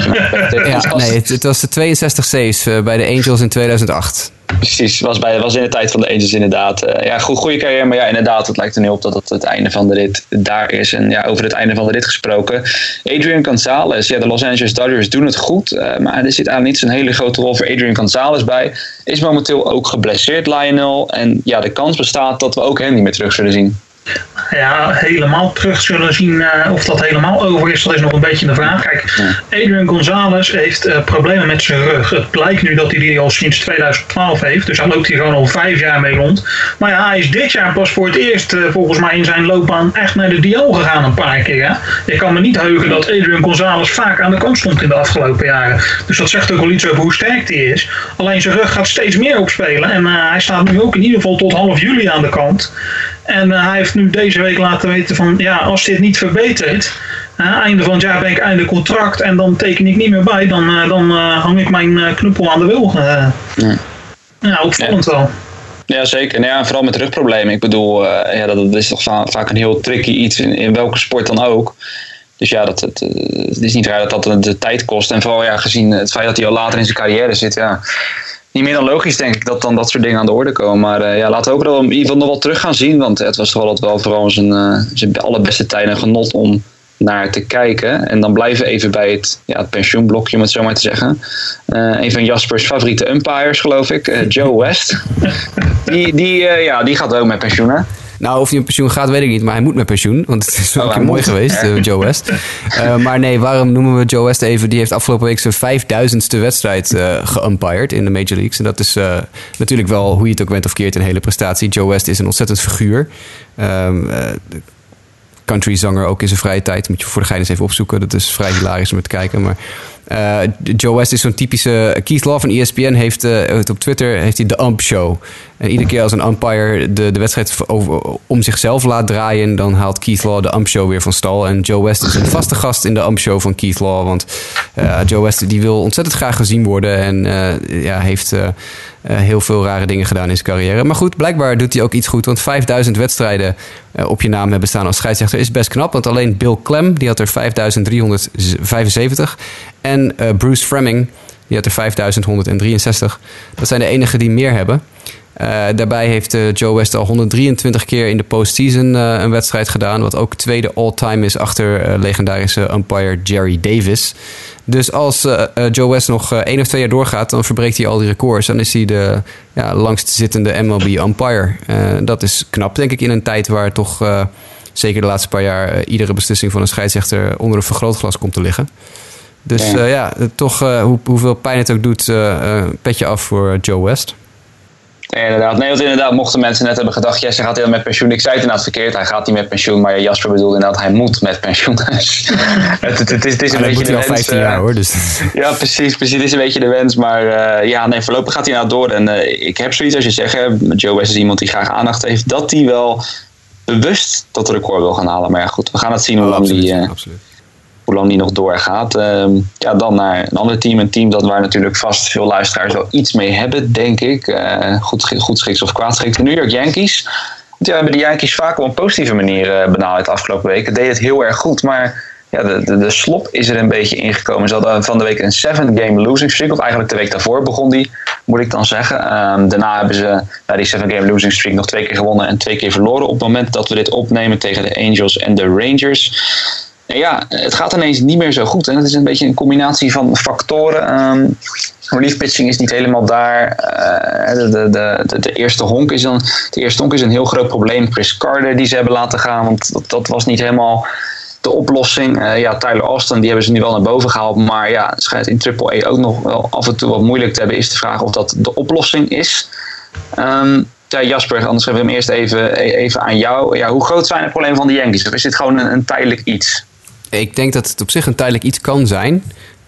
ja, nee, het, het, was de 62 C's uh, bij de Angels in 2008. Precies, was, bij, was in de tijd van de Angels inderdaad. Uh, ja, goed, goede carrière, maar ja, inderdaad, het lijkt er nu op dat het het einde van de rit daar is. En ja, over het einde van de rit gesproken. Adrian Gonzalez, ja, de Los Angeles Dodgers doen het goed, maar er zit eigenlijk niet zo'n hele grote rol voor Adrian Gonzalez bij. Is momenteel ook geblesseerd, Lionel. En ja, de kans bestaat dat we ook hem niet meer terug zullen zien ja, helemaal terug zullen zien. Uh, of dat helemaal over is, dat is nog een beetje de vraag. Kijk, Adrian Gonzalez heeft uh, problemen met zijn rug. Het blijkt nu dat hij die al sinds 2012 heeft. Dus daar loopt hij gewoon al vijf jaar mee rond. Maar ja, hij is dit jaar pas voor het eerst uh, volgens mij in zijn loopbaan echt naar de DL gegaan een paar keer. Hè? Ik kan me niet heugen dat Adrian Gonzalez vaak aan de kant stond in de afgelopen jaren. Dus dat zegt ook wel iets over hoe sterk hij is. Alleen zijn rug gaat steeds meer opspelen. En hij staat nu ook in ieder geval tot half juli aan de kant. En hij heeft nu deze week laten weten van ja, als dit niet verbetert, uh, einde van het jaar ben ik einde contract en dan teken ik niet meer bij, dan, uh, dan uh, hang ik mijn knuppel aan de wil. Ja. ja, opvallend ja. wel. Ja, zeker. Nou ja, vooral met rugproblemen. Ik bedoel, ja, dat, dat, is toch vaak een heel tricky iets in, in welke sport dan ook. Dus ja, dat, het, het is niet raar dat dat de tijd kost. En vooral ja, gezien het feit dat hij al later in zijn carrière zit, ja, niet meer dan logisch, denk ik, dat dan dat soort dingen aan de orde komen. Maar uh, ja, laten we ook wel in ieder geval nog wel terug gaan zien. Want het was toch wel, vooral zijn, uh, zijn allerbeste tijden genot om naar te kijken. En dan blijven even bij het, ja, het pensioenblokje, om het zo maar te zeggen. Uh, een van Jaspers favoriete umpires, geloof ik, Joe West. die, die, ja, die gaat ook met pensioen, nou, of hij met pensioen gaat, weet ik niet. Maar hij moet met pensioen. Want het is ook oh, mooi geweest, uh, Joe West. Uh, maar nee, waarom noemen we Joe West even? Die heeft afgelopen week zijn vijfduizendste wedstrijd uh, geumpired in de Major Leagues. En dat is natuurlijk wel, hoe je het ook bent of keert, een hele prestatie. Joe West is een ontzettend figuur. Um, countryzanger ook in zijn vrije tijd. Moet je voor de gein eens even opzoeken. Dat is vrij hilarisch om te kijken. Maar Uh, Joe West is zo'n typische... Keith Law van ESPN heeft uh, op Twitter heeft hij de ump show. En iedere keer als een umpire de, de wedstrijd om zichzelf laat draaien... dan haalt Keith Law de ump show weer van stal. En Joe West is een vaste gast in de ump show van Keith Law. Want uh, Joe West die wil ontzettend graag gezien worden... en ja, heeft heel veel rare dingen gedaan in zijn carrière. Maar goed, blijkbaar doet hij ook iets goed. Want 5000 wedstrijden op je naam hebben staan als scheidsrechter is best knap. Want alleen Bill Clem, die had er 5375... En uh, Bruce Fremming, die had er 5163. Dat zijn de enigen die meer hebben. Uh, daarbij heeft uh, Joe West al 123 keer in de postseason uh, een wedstrijd gedaan. Wat ook tweede all-time is achter legendarische umpire Jerry Davis. Dus als Joe West nog één of twee jaar doorgaat, dan verbreekt hij al die records. Dan is hij de ja, langstzittende MLB umpire. dat is knap, denk ik, in een tijd waar toch zeker de laatste paar jaar iedere beslissing van een scheidsrechter onder een vergrootglas komt te liggen. Dus ja, uh, ja toch uh, hoe, hoeveel pijn het ook doet, uh, petje af voor Joe West. Ja, inderdaad. Nee, want inderdaad, mochten mensen net hebben gedacht, Jesse gaat heel met pensioen. Ik zei het inderdaad verkeerd, hij gaat niet met pensioen. Maar Jasper bedoelde inderdaad, hij moet met pensioen. Dus het, het, het, is, het is een beetje de wens. 15 jaar hoor. Dus. ja, precies, precies. Het is een beetje de wens. Maar uh, ja, nee, voorlopig gaat hij nou door. En uh, ik heb zoiets als je zegt, Joe West is iemand die graag aandacht heeft. Dat hij wel bewust dat record wil gaan halen. Maar ja, goed, we gaan het zien hoe lang die... Uh, absoluut hoe lang die nog doorgaat. Uh, ja, dan naar een ander team. Een team dat waar natuurlijk vast veel luisteraars wel iets mee hebben, denk ik. Uh, goed, goed schiks of kwaad schiks. De New York Yankees. Ja, hebben de Yankees vaak op een positieve manier uh, benaderd de afgelopen weken. Deed het heel erg goed, maar ja, de, de, de, slop is er een beetje ingekomen. Ze hadden van de week een seven-game losing streak. Of eigenlijk de week daarvoor begon die, moet ik dan zeggen. Um, daarna hebben ze na die seven-game losing streak nog twee keer gewonnen en twee keer verloren. Op het moment dat we dit opnemen tegen de Angels en de Rangers ja, het gaat ineens niet meer zo goed. En het is een beetje een combinatie van factoren. Um, relief pitching is niet helemaal daar. Uh, de, de, de, eerste honk is een, de eerste honk is een heel groot probleem. Chris Carter die ze hebben laten gaan, want dat, dat was niet helemaal de oplossing. Uh, ja, Tyler Austin, die hebben ze nu wel naar boven gehaald. Maar ja, het schijnt in AAA ook nog wel af en toe wat moeilijk te hebben. Is de vraag of dat de oplossing is. Um, ja, Jasper, anders hebben we hem eerst even, even aan jou. Ja, hoe groot zijn de problemen van de Yankees? Of is dit gewoon een, een tijdelijk iets? Ik denk dat het op zich een tijdelijk iets kan zijn.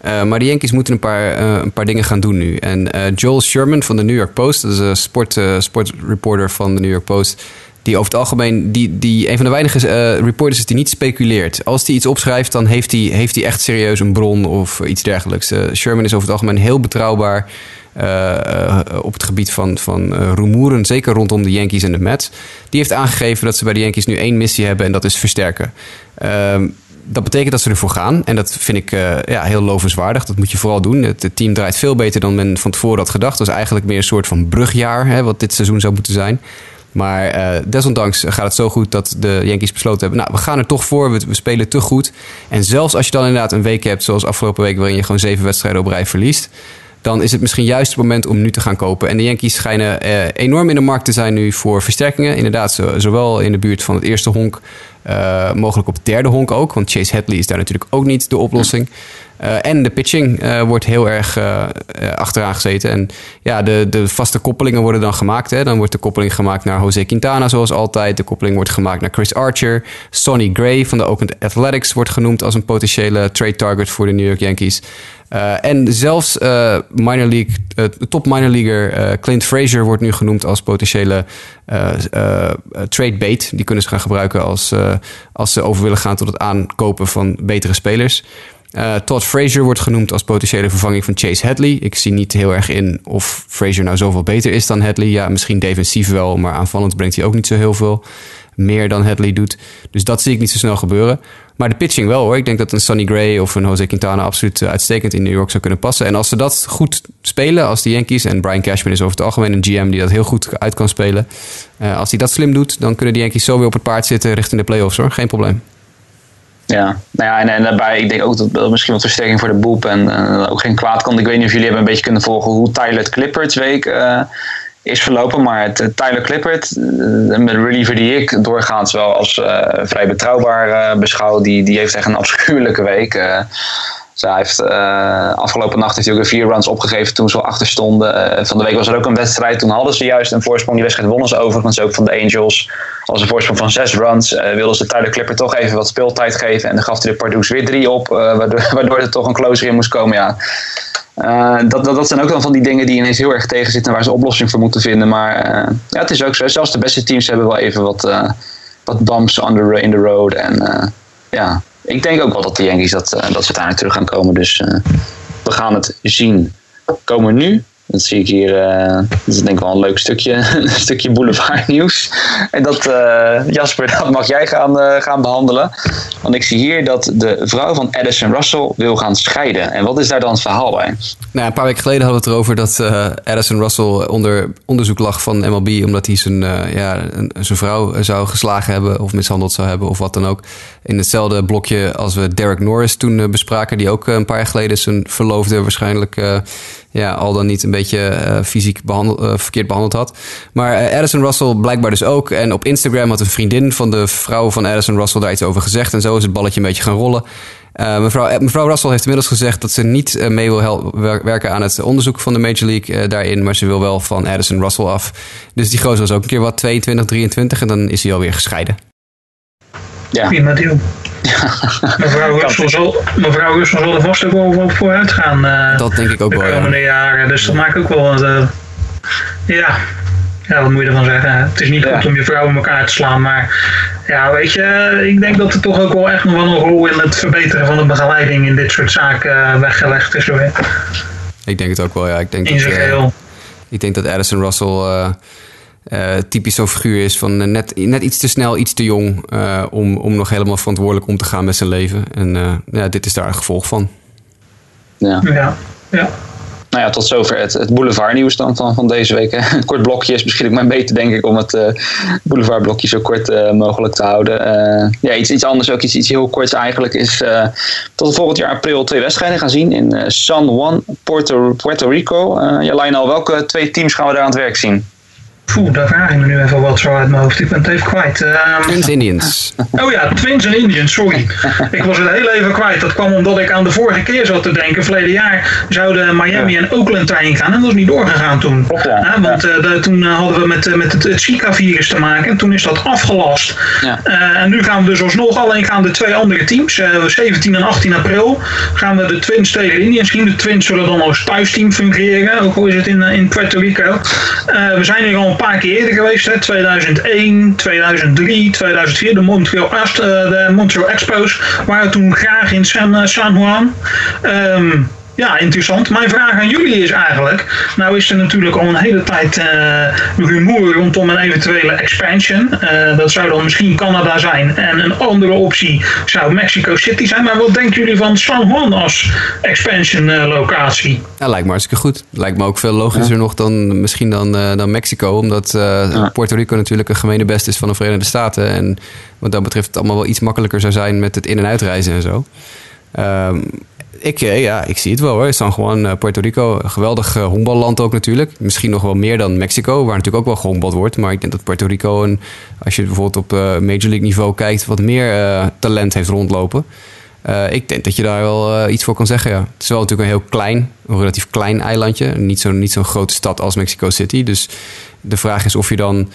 Uh, maar de Yankees moeten een paar, uh, een paar dingen gaan doen nu. En uh, Joel Sherman van de New York Post, dat is een sport, sportreporter van de New York Post. Die over het algemeen, die, die een van de weinige reporters is die niet speculeert. Als hij iets opschrijft, dan heeft hij, heeft echt serieus een bron of iets dergelijks. Sherman is over het algemeen heel betrouwbaar. op het gebied van, van rumoeren, zeker rondom de Yankees en de Mets. Die heeft aangegeven dat ze bij de Yankees nu één missie hebben en dat is versterken. Ehm, dat betekent dat ze ervoor gaan. En dat vind ik uh, ja, heel lovenswaardig. Dat moet je vooral doen. Het, team draait veel beter dan men van tevoren had gedacht. Dat is eigenlijk meer een soort van brugjaar, hè, wat dit seizoen zou moeten zijn. Maar uh, desondanks gaat het zo goed dat de Yankees besloten hebben... nou, we gaan er toch voor, we, we, spelen te goed. En zelfs als je dan inderdaad een week hebt, zoals afgelopen week... waarin je gewoon zeven wedstrijden op rij verliest dan is het misschien juist het moment om nu te gaan kopen. En de Yankees schijnen eh, enorm in de markt te zijn nu voor versterkingen. Inderdaad, zowel in de buurt van het eerste honk, uh, mogelijk op derde honk ook. Want Chase Hadley is daar natuurlijk ook niet de oplossing. Uh, en de pitching uh, wordt heel erg achteraan gezeten. En ja, de, de vaste koppelingen worden dan gemaakt. Hè. Dan wordt de koppeling gemaakt naar Jose Quintana, zoals altijd. De koppeling wordt gemaakt naar Chris Archer. Sonny Gray van de Oakland Athletics wordt genoemd als een potentiële trade target voor de New York Yankees. En zelfs minor league, top minor leaguer Clint Frazier wordt nu genoemd als potentiële trade bait. Die kunnen ze gaan gebruiken als, als ze over willen gaan tot het aankopen van betere spelers. Todd Frazier wordt genoemd als potentiële vervanging van Chase Hadley. Ik zie niet heel erg in of Frazier nou zoveel beter is dan Hadley. Ja, misschien defensief wel, maar aanvallend brengt hij ook niet zo heel veel meer dan Hadley doet. Dus dat zie ik niet zo snel gebeuren. Maar de pitching wel hoor. Ik denk dat een Sonny Gray of een Jose Quintana absoluut eh, uitstekend in New York zou kunnen passen. En als ze dat goed spelen, als de Yankees, en Brian Cashman is over het algemeen een GM die dat heel goed uit kan spelen. Uh, als hij dat slim doet, dan kunnen de Yankees zo weer op het paard zitten richting de playoffs hoor. Geen probleem. Ja, nou ja, en, en daarbij, ik denk ook dat, misschien wat versterking voor de boep en uh, ook geen kwaad kan. Ik weet niet of jullie hebben een beetje kunnen volgen hoe Tyler Clipper's week is verlopen. Maar het, Tyler Clippert, uh, met reliever die ik doorgaans wel als uh, vrij betrouwbaar beschouw, die, die heeft echt een afschuwelijke week. Dus hij heeft, uh, afgelopen nacht heeft hij ook weer vier runs opgegeven toen ze al achter stonden. Uh, van de week was er ook een wedstrijd. Toen hadden ze juist een voorsprong. Die wedstrijd wonnen ze overigens ook van de Angels. Als een voorsprong van zes runs uh, wilden ze Tyler Clipper toch even wat speeltijd geven. En dan gaf hij de Pardoes weer drie op. waardoor, waardoor er toch een closer in moest komen. Ja. dat, dat, zijn ook dan van die dingen die ineens heel erg tegenzitten. Waar ze oplossing voor moeten vinden. Maar ja, het is ook zo. Zelfs de beste teams hebben wel even wat, wat on the, in the road. En ja, ik denk ook wel dat de Yankees dat, uh, dat ze daar terug gaan komen. Dus uh, we gaan het zien. Komen nu dat zie ik hier, uh, dat is denk ik wel een leuk stukje, een stukje boulevard nieuws. En dat, uh, Jasper, dat mag jij gaan, uh, gaan behandelen. Want ik zie hier dat de vrouw van Addison Russell wil gaan scheiden. En wat is daar dan het verhaal bij? Nou, een paar weken geleden hadden we het erover dat Addison Russell onder onderzoek lag van MLB... omdat hij zijn, ja, zijn vrouw zou geslagen hebben of mishandeld zou hebben of wat dan ook. In hetzelfde blokje als we Derek Norris toen bespraken... die ook een paar jaar geleden zijn verloofde waarschijnlijk ja, al dan niet een beetje uh, fysiek behandeld, uh, verkeerd behandeld had. Maar uh, Addison Russell blijkbaar dus ook. En op Instagram had een vriendin van de vrouw van Addison Russell daar iets over gezegd. En zo is het balletje een beetje gaan rollen. mevrouw, mevrouw Russell heeft inmiddels gezegd dat ze niet mee wil werken aan het onderzoek van de Major League daarin. Maar ze wil wel van Addison Russell af. Dus die gozer was ook een keer wat 22, 23 en dan is hij alweer gescheiden. Ja. Prima deal. mevrouw Russell zal, mevrouw Russell zal er vast ook wel op vooruit gaan. Uh, dat denk ik ook de wel. De komende ja. jaren. Dus dat maakt ook wel. Uh, ja. ja, wat moet je ervan zeggen? Het is niet goed om je vrouw in elkaar te slaan. Maar ja, weet je, ik denk dat er toch ook wel echt nog wel een rol in het verbeteren van de begeleiding in dit soort zaken weggelegd is. Hoor. Ik denk het ook wel, ja. Ik denk in dat, ik denk dat Addison Russell uh, typisch zo'n figuur is van uh, net, net iets te snel, iets te jong uh, om, om nog helemaal verantwoordelijk om te gaan met zijn leven. En ja, dit is daar een gevolg van. Ja, ja. ja. Nou ja, tot zover het, het boulevardnieuws dan van, van deze week. Een kort blokje is misschien ook maar beter, denk ik, om het uh, boulevardblokje zo kort mogelijk te houden. ja, iets, iets anders, ook iets, iets heel korts eigenlijk, is tot volgend jaar april twee wedstrijden gaan zien in San Juan, Puerto, Puerto Rico. ja, Lionel, welke twee teams gaan we daar aan het werk zien? Poeh, daar vraag ik me nu even wat zo uit mijn hoofd. Ik ben het even kwijt. Um, Twins Indians. Oh ja, Twins en Indians, sorry. ik was het heel even kwijt. Dat kwam omdat ik aan de vorige keer zat te denken. Verleden jaar zouden Miami en Oakland daarin gaan. En dat is niet doorgegaan toen. Ja. want uh, de, toen hadden we met, uh, met het, het Zika-virus te maken. En toen is dat afgelast. Ja. Uh, en nu gaan we dus alsnog. Alleen gaan de twee andere teams. 17 en 18 april. Gaan we de Twins tegen de Indians zien. De Twins zullen dan als thuisteam fungeren. Ook al is het in, in Puerto Rico. we zijn hier al paar keer geweest. Hè? 2001, 2003, 2004. De Montreal, Ast, uh, de Montreal Expos waren toen graag in San, uh, San Juan. Um, ja, interessant. Mijn vraag aan jullie is eigenlijk, nou is er natuurlijk al een hele tijd uh, rumoer rondom een eventuele expansion. Uh, dat zou dan misschien Canada zijn en een andere optie zou Mexico City zijn. Maar wat denken jullie van San Juan als expansion uh, locatie? Ja, lijkt me hartstikke goed. Lijkt me ook veel logischer nog dan misschien dan, dan Mexico. Omdat ja. Puerto Rico natuurlijk een gemene best is van de Verenigde Staten. En wat dat betreft het allemaal wel iets makkelijker zou zijn met het in- en uitreizen en zo. Um, ik, eh, ja, ik zie het wel hoor. San Juan, uh, Puerto Rico, een geweldig uh, honkballand ook natuurlijk. Misschien nog wel meer dan Mexico, waar natuurlijk ook wel gehongbald wordt. Maar ik denk dat Puerto Rico, een, als je bijvoorbeeld op Major League niveau kijkt, wat meer talent heeft rondlopen. ik denk dat je daar wel iets voor kan zeggen, ja. Het is wel natuurlijk een heel klein, een relatief klein eilandje. Niet zo'n niet zo'n grote stad als Mexico City. Dus de vraag is of je dan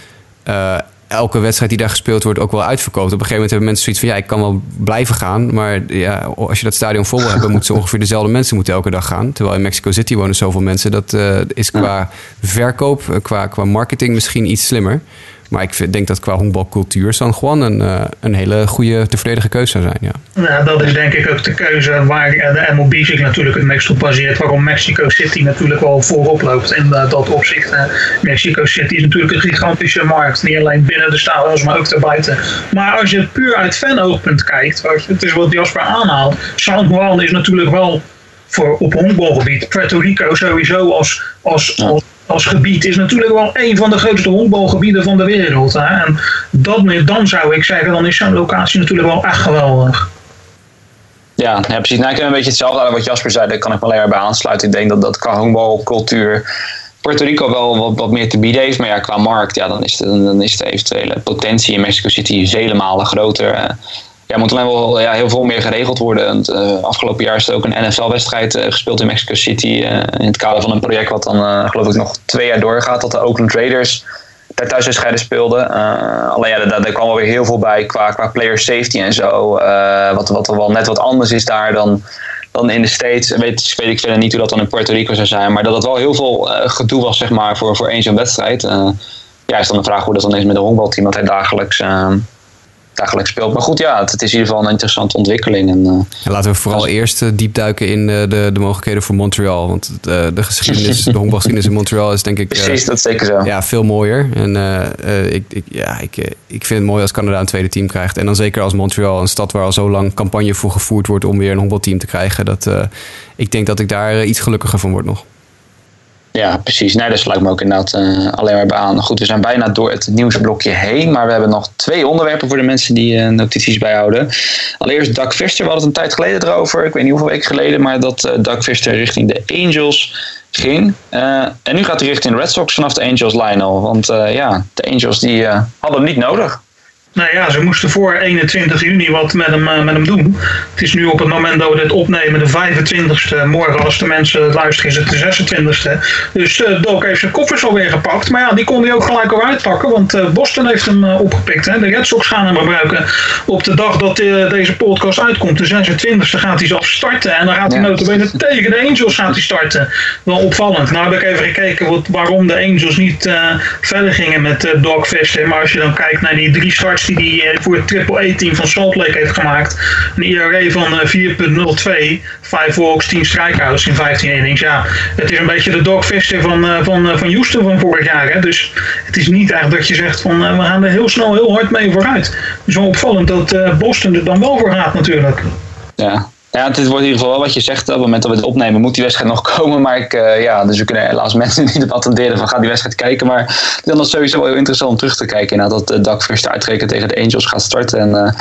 elke wedstrijd die daar gespeeld wordt ook wel uitverkoopt. Op een gegeven moment hebben mensen zoiets van... ja, ik kan wel blijven gaan... maar ja, als je dat stadion vol wil hebben... moeten ze ongeveer dezelfde mensen moeten elke dag gaan. Terwijl in Mexico City wonen zoveel mensen. Dat uh, is qua verkoop, qua, qua marketing misschien iets slimmer. Maar ik denk dat qua honkbalcultuur San Juan een, uh, een hele goede te verdedigen keuze zou zijn. Ja. ja, dat is denk ik ook de keuze waar de MLB zich natuurlijk het meest op baseert. Waarom Mexico City natuurlijk wel voorop loopt in uh, dat opzicht. Uh, Mexico City is natuurlijk een gigantische markt. Niet alleen binnen de stadions, maar ook daarbuiten. Maar als je het puur uit fanoogpunt kijkt, het is wat Jasper aanhaalt. San Juan is natuurlijk wel voor op honkbalgebied. Puerto Rico sowieso als, als, als als gebied is natuurlijk wel een van de grootste honkbalgebieden van de wereld. Hè? En dat, dan zou ik zeggen, dan is zo'n locatie natuurlijk wel echt geweldig. Ja, precies. Nou, ik heb een beetje hetzelfde aan wat Jasper zei. Daar kan ik me alleen bij aansluiten. Ik denk dat dat qua honkbalcultuur Puerto Rico wel wat, wat, meer te bieden heeft. Maar ja, qua markt, ja, dan, is de, dan is de eventuele potentie in Mexico City vele malen groter. Ja, moet alleen wel ja, heel veel meer geregeld worden. Uh, afgelopen jaar is er ook een NFL-wedstrijd gespeeld in Mexico City. in het kader van een project wat dan geloof ik nog twee jaar doorgaat. Dat de Oakland Raiders daar thuiswedstrijden speelden. alleen ja, daar, daar kwam wel weer heel veel bij qua, qua player safety en zo. wat, wat wel net wat anders is daar dan dan in de States. Weet, weet ik verder niet hoe dat dan in Puerto Rico zou zijn. Maar dat het wel heel veel gedoe was zeg maar, voor, voor één zo'n wedstrijd ja, is dan de vraag hoe dat dan is met een honkbalteam dat hij dagelijks, uh, dagelijks speelt. Maar goed, ja, het, is in ieder geval een interessante ontwikkeling. En, uh, laten we vooral eerst uh, diep duiken in de, de mogelijkheden voor Montreal. Want de geschiedenis, de honkbalgeschiedenis in Montreal is denk ik Precies, dat zeker zo. Ja, veel mooier. En ik, ik, ja, ik, ik vind het mooi als Canada een tweede team krijgt. En dan zeker als Montreal, een stad waar al zo lang campagne voor gevoerd wordt om weer een honkbalteam te krijgen. Dat, ik denk dat ik daar iets gelukkiger van word nog. Ja, precies. Nee, dat sluit me ook inderdaad uh, alleen maar bij aan. Goed, we zijn bijna door het nieuwsblokje heen. Maar we hebben nog twee onderwerpen voor de mensen die uh, notities bijhouden. Allereerst Doug Fister. We hadden het een tijd geleden erover. Ik weet niet hoeveel weken geleden. Maar dat uh, Doug Fister richting de Angels ging. en nu gaat hij richting de Red Sox vanaf de Angels Lionel. Want ja, de Angels die hadden hem niet nodig. Nou ja, ze moesten voor 21 juni wat met hem, uh, met hem doen. Het is nu op het moment dat we dit opnemen de 25ste. Morgen als de mensen luisteren is het de 26ste. Dus uh, Doc heeft zijn koffers alweer gepakt. Maar ja, die kon hij ook gelijk al uitpakken. Want uh, Boston heeft hem opgepikt. Hè. De Red Sox gaan hem gebruiken op de dag dat deze podcast uitkomt. De 26ste gaat hij zelf starten. En dan gaat hij ja. notabene tegen de Angels gaat hij starten. Wel opvallend. Nou heb ik even gekeken wat, waarom de Angels niet verder gingen met Doc Fister. Maar als je dan kijkt naar die drie starts die hij eh, voor het Triple-A-team van Salt Lake heeft gemaakt. Een IRA van 4.02, 5 walks, 10 strikeouts in 15 innings. Ja, het is een beetje de dogfister van, eh, van, eh, van Houston van vorig jaar. Hè? Dus het is niet eigenlijk dat je zegt van we gaan er heel snel heel hard mee vooruit. Dus wel opvallend dat Boston er dan wel voor gaat natuurlijk. Ja, ja, het wordt in ieder geval wel wat je zegt. Op het moment dat we het opnemen, moet die wedstrijd nog komen. Maar ik, uh, ja, dus we kunnen helaas mensen niet op attenderen van ga die wedstrijd kijken. Maar dan is sowieso wel heel interessant om terug te kijken. Nadat Dak First uitrekenen tegen de Angels gaat starten. En uh,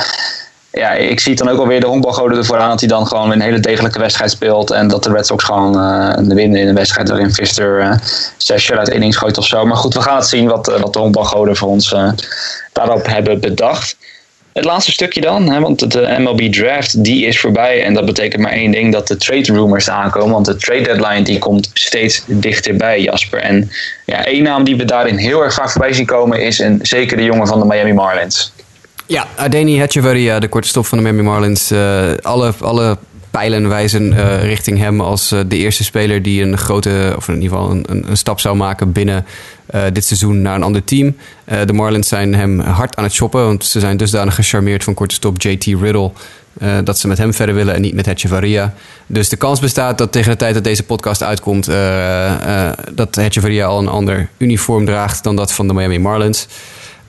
ja, ik zie dan ook alweer de honkbalgoden ervoor aan dat hij dan gewoon een hele degelijke wedstrijd speelt. En dat de Red Sox gewoon uh, winnen in een wedstrijd waarin Fister uh, zes shot uit innings gooit of zo. Maar goed, we gaan het zien wat, wat de honkbalgoden voor ons daarop hebben bedacht. Het laatste stukje dan, hè, want de MLB draft die is voorbij. En dat betekent maar één ding, dat de trade rumors aankomen. Want de trade deadline die komt steeds dichterbij, Jasper. En ja, één naam die we daarin heel erg vaak voorbij zien komen is een, zeker de jongen van de Miami Marlins. Ja, Adeni Hatcheveria, de korte stop van de Miami Marlins. Uh, alle, alle pijlen wijzen uh, richting hem als uh, de eerste speler die een grote, of in ieder geval een, een, stap zou maken binnen uh, dit seizoen naar een ander team. de Marlins zijn hem hard aan het shoppen, want ze zijn dusdanig gecharmeerd van korte stop JT Riddle. dat ze met hem verder willen en niet met Varia. Dus de kans bestaat dat tegen de tijd dat deze podcast uitkomt, dat Varia al een ander uniform draagt dan dat van de Miami Marlins.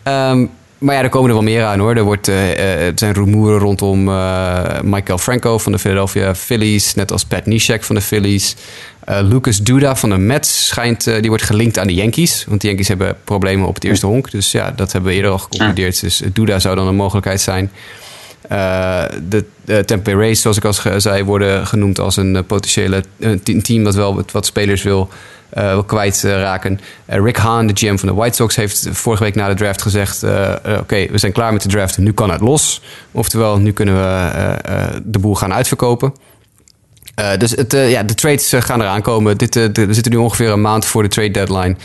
Um, maar ja, er komen er wel meer aan hoor. Er, wordt, uh, er zijn rumoeren rondom uh, Michael Franco van de Philadelphia Phillies. Net als Pat Neshek van de Phillies. Uh, Lucas Duda van de Mets schijnt, die wordt gelinkt aan de Yankees. Want de Yankees hebben problemen op het eerste honk. Dus ja, dat hebben we eerder al geconcludeerd. Dus Duda zou dan een mogelijkheid zijn. De, de Tampa Bay Rays, zoals ik al zei, worden genoemd als een potentiële een team dat wel wat spelers wil uh, kwijtraken. Uh, Rick Hahn, de GM van de White Sox, heeft vorige week na de draft gezegd: uh, Oké, we zijn klaar met de draft, nu kan het los. Oftewel, nu kunnen we de boel gaan uitverkopen. Uh, dus het, uh, ja, de trades uh, gaan eraan komen. Dit, de, zitten nu ongeveer een maand voor de trade deadline.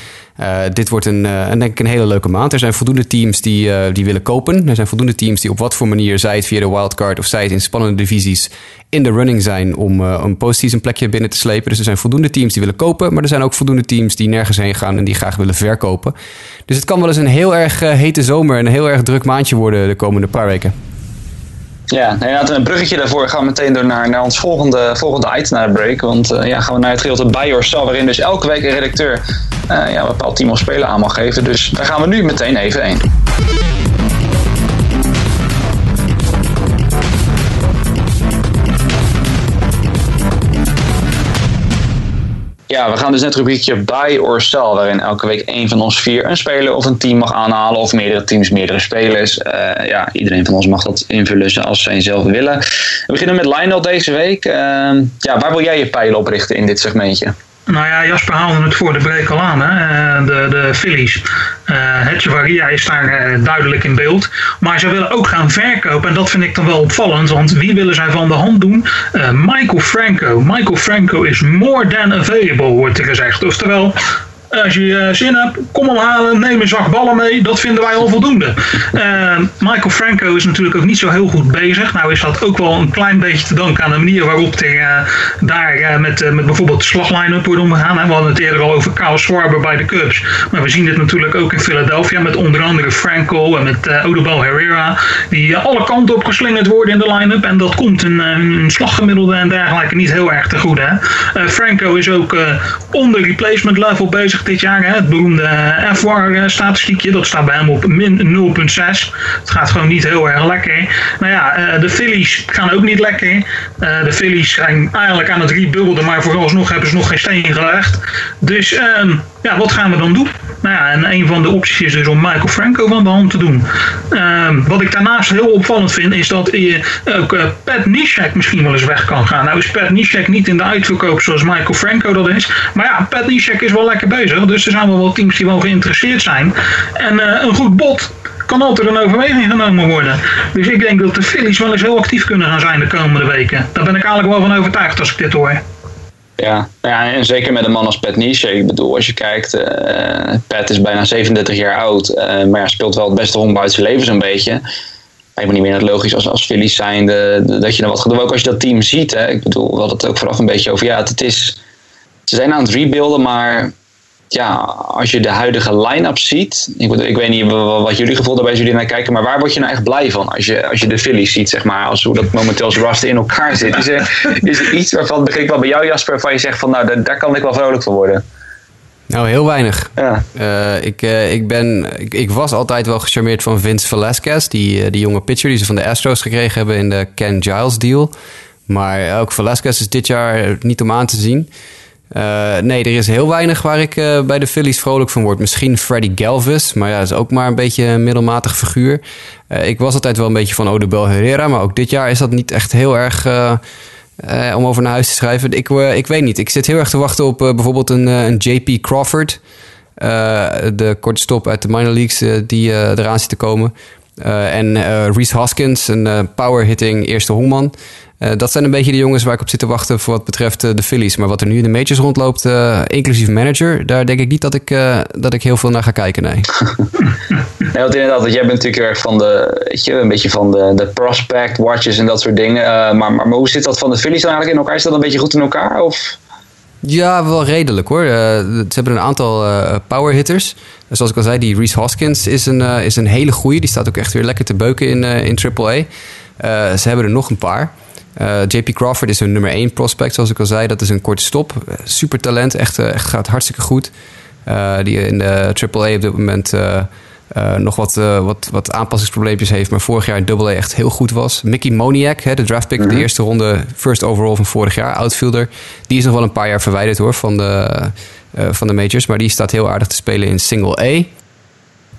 dit wordt een, een, denk ik een hele leuke maand. Er zijn voldoende teams die, die willen kopen. Er zijn voldoende teams die op wat voor manier, zij het via de wildcard of zij het in spannende divisies, in de running zijn om een postseason plekje binnen te slepen. Dus er zijn voldoende teams die willen kopen, maar er zijn ook voldoende teams die nergens heen gaan en die graag willen verkopen. Dus het kan wel eens een heel erg hete zomer en een heel erg druk maandje worden de komende paar weken. Ja, inderdaad, een bruggetje daarvoor gaan we meteen door naar, naar ons volgende, volgende item naar de break. Want uh, ja, gaan we naar het gedeelte bij Yourself, waarin dus elke week een redacteur uh, ja, een bepaald team of speler aan mag geven. Dus daar gaan we nu meteen even heen. Ja, we gaan dus net het rubriekje Buy or Sell, waarin elke week één van ons vier een speler of een team mag aanhalen, of meerdere teams, meerdere spelers. Uh, ja, iedereen van ons mag dat invullen zoals zij zelf willen. We beginnen met Lionel deze week. Uh, ja, waar wil jij je pijlen op richten in dit segmentje? Nou ja, Jasper haalde het voor de break al aan, hè? Eh, de, de Phillies. Uh, het Varia is daar uh, duidelijk in beeld. Maar ze willen ook gaan verkopen. En dat vind ik dan wel opvallend. Want wie willen zij van de hand doen? Michael Franco. Michael Franco is more than available, wordt er gezegd. Oftewel, als je uh, zin hebt, kom hem halen, neem een zak ballen mee. Dat vinden wij al voldoende. Uh, Michael Franco is natuurlijk ook niet zo heel goed bezig. Nou is dat ook wel een klein beetje te danken aan de manier waarop hij daar met, met bijvoorbeeld de slagline-up wordt omgegaan. We hadden het eerder al over Kyle Schwarber bij de Cubs. Maar we zien dit natuurlijk ook in Philadelphia met onder andere Franco en met uh, Odubel Herrera. Die alle kanten op geslingerd worden in de line-up. En dat komt een, slaggemiddelde en dergelijke niet heel erg te goed. Hè? Franco is ook onder replacement level bezig dit jaar. Hè? Het beroemde F-War-statistiekje. Dat staat bij hem op min 0,6. Het gaat gewoon niet heel erg lekker. Nou ja, de Phillies gaan ook niet lekker. de Phillies zijn eigenlijk aan het rebuilden. Maar vooralsnog hebben ze nog geen steen gelegd. Dus um, ja, wat gaan we dan doen? Nou ja, en een van de opties is dus om Michael Franco van de hand te doen. Um, wat ik daarnaast heel opvallend vind, is dat uh, ook uh, Pat Nishek misschien wel eens weg kan gaan. Nou is Pat Nishek niet in de uitverkoop zoals Michael Franco dat is. Maar ja, Pat Nishek is wel lekker bezig. Dus er zijn wel wat teams die wel geïnteresseerd zijn. En uh, een goed bod kan altijd een overweging genomen worden. Dus ik denk dat de Phillies wel eens heel actief kunnen gaan zijn de komende weken. Daar ben ik eigenlijk wel van overtuigd als ik dit hoor. Ja, ja, en zeker met een man als Pat Niche. Ik bedoel, als je kijkt, uh, Pat is bijna 37 jaar oud, uh, maar ja, speelt wel het beste honkbal uit zijn leven zo'n beetje. Lijkt me niet meer net logisch als, als Phillies zijnde dat je er wat gaat doen. Ook als je dat team ziet, hè, ik bedoel, we hadden het ook vooraf een beetje over, ja, het is, ze zijn aan het rebuilden, maar ja, als je de huidige line-up ziet. Ik, ik weet niet wat jullie gevoel daarbij jullie naar kijken. Maar waar word je nou echt blij van? Als je, als je de Phillies ziet, zeg maar. Als hoe dat momenteel als roster in elkaar zit. Is er, is er iets waarvan, ik wel bij jou Jasper. Waarvan je zegt van nou, daar, daar kan ik wel vrolijk van worden. Nou, heel weinig. Ja. Uh, ik, uh, ik, ben, ik, ik, was altijd wel gecharmeerd van Vince Velasquez. Die, uh, die jonge pitcher die ze van de Astros gekregen hebben in de Ken Giles deal. Maar ook Velasquez is dit jaar niet om aan te zien. Uh, nee, er is heel weinig waar ik uh, bij de Phillies vrolijk van word. Misschien Freddy Galvis, maar ja, dat is ook maar een beetje een middelmatig figuur. Uh, ik was altijd wel een beetje van Odubel Herrera, maar ook dit jaar is dat niet echt heel erg om over naar huis te schrijven. Ik, ik weet niet, ik zit heel erg te wachten op bijvoorbeeld een, een JP Crawford. de korte stop uit de minor leagues die eraan zit te komen. en Reese Hoskins, een power-hitting eerste hongman. Uh, dat zijn een beetje de jongens waar ik op zit te wachten voor wat betreft uh, de Phillies. Maar wat er nu in de majors rondloopt, uh, inclusief manager, daar denk ik niet dat ik, dat ik heel veel naar ga kijken, nee. nee, want inderdaad, jij bent natuurlijk erg van de, weet je, een beetje van de, de prospect watches en dat soort dingen. maar, maar, maar, hoe zit dat van de Phillies dan eigenlijk in elkaar? Is dat een beetje goed in elkaar? Of? Ja, wel redelijk hoor. ze hebben een aantal power hitters. Zoals ik al zei, die Reese Hoskins is een, is een hele goeie. Die staat ook echt weer lekker te beuken in, in AAA. ze hebben er nog een paar. Uh, JP Crawford is hun nummer 1 prospect, zoals ik al zei. Dat is een korte stop. Super talent, echt, eh, echt gaat hartstikke goed. Uh, die in de AAA op dit moment nog wat, wat, wat aanpassingsprobleempjes heeft. Maar vorig jaar in AA echt heel goed was. Mickey Moniak, hè, de draftpick, mm -hmm. de mhm. eerste ronde first overall van vorig jaar, outfielder. Die is nog wel een paar jaar verwijderd hoor van de, van de majors. Maar die staat heel aardig te spelen in single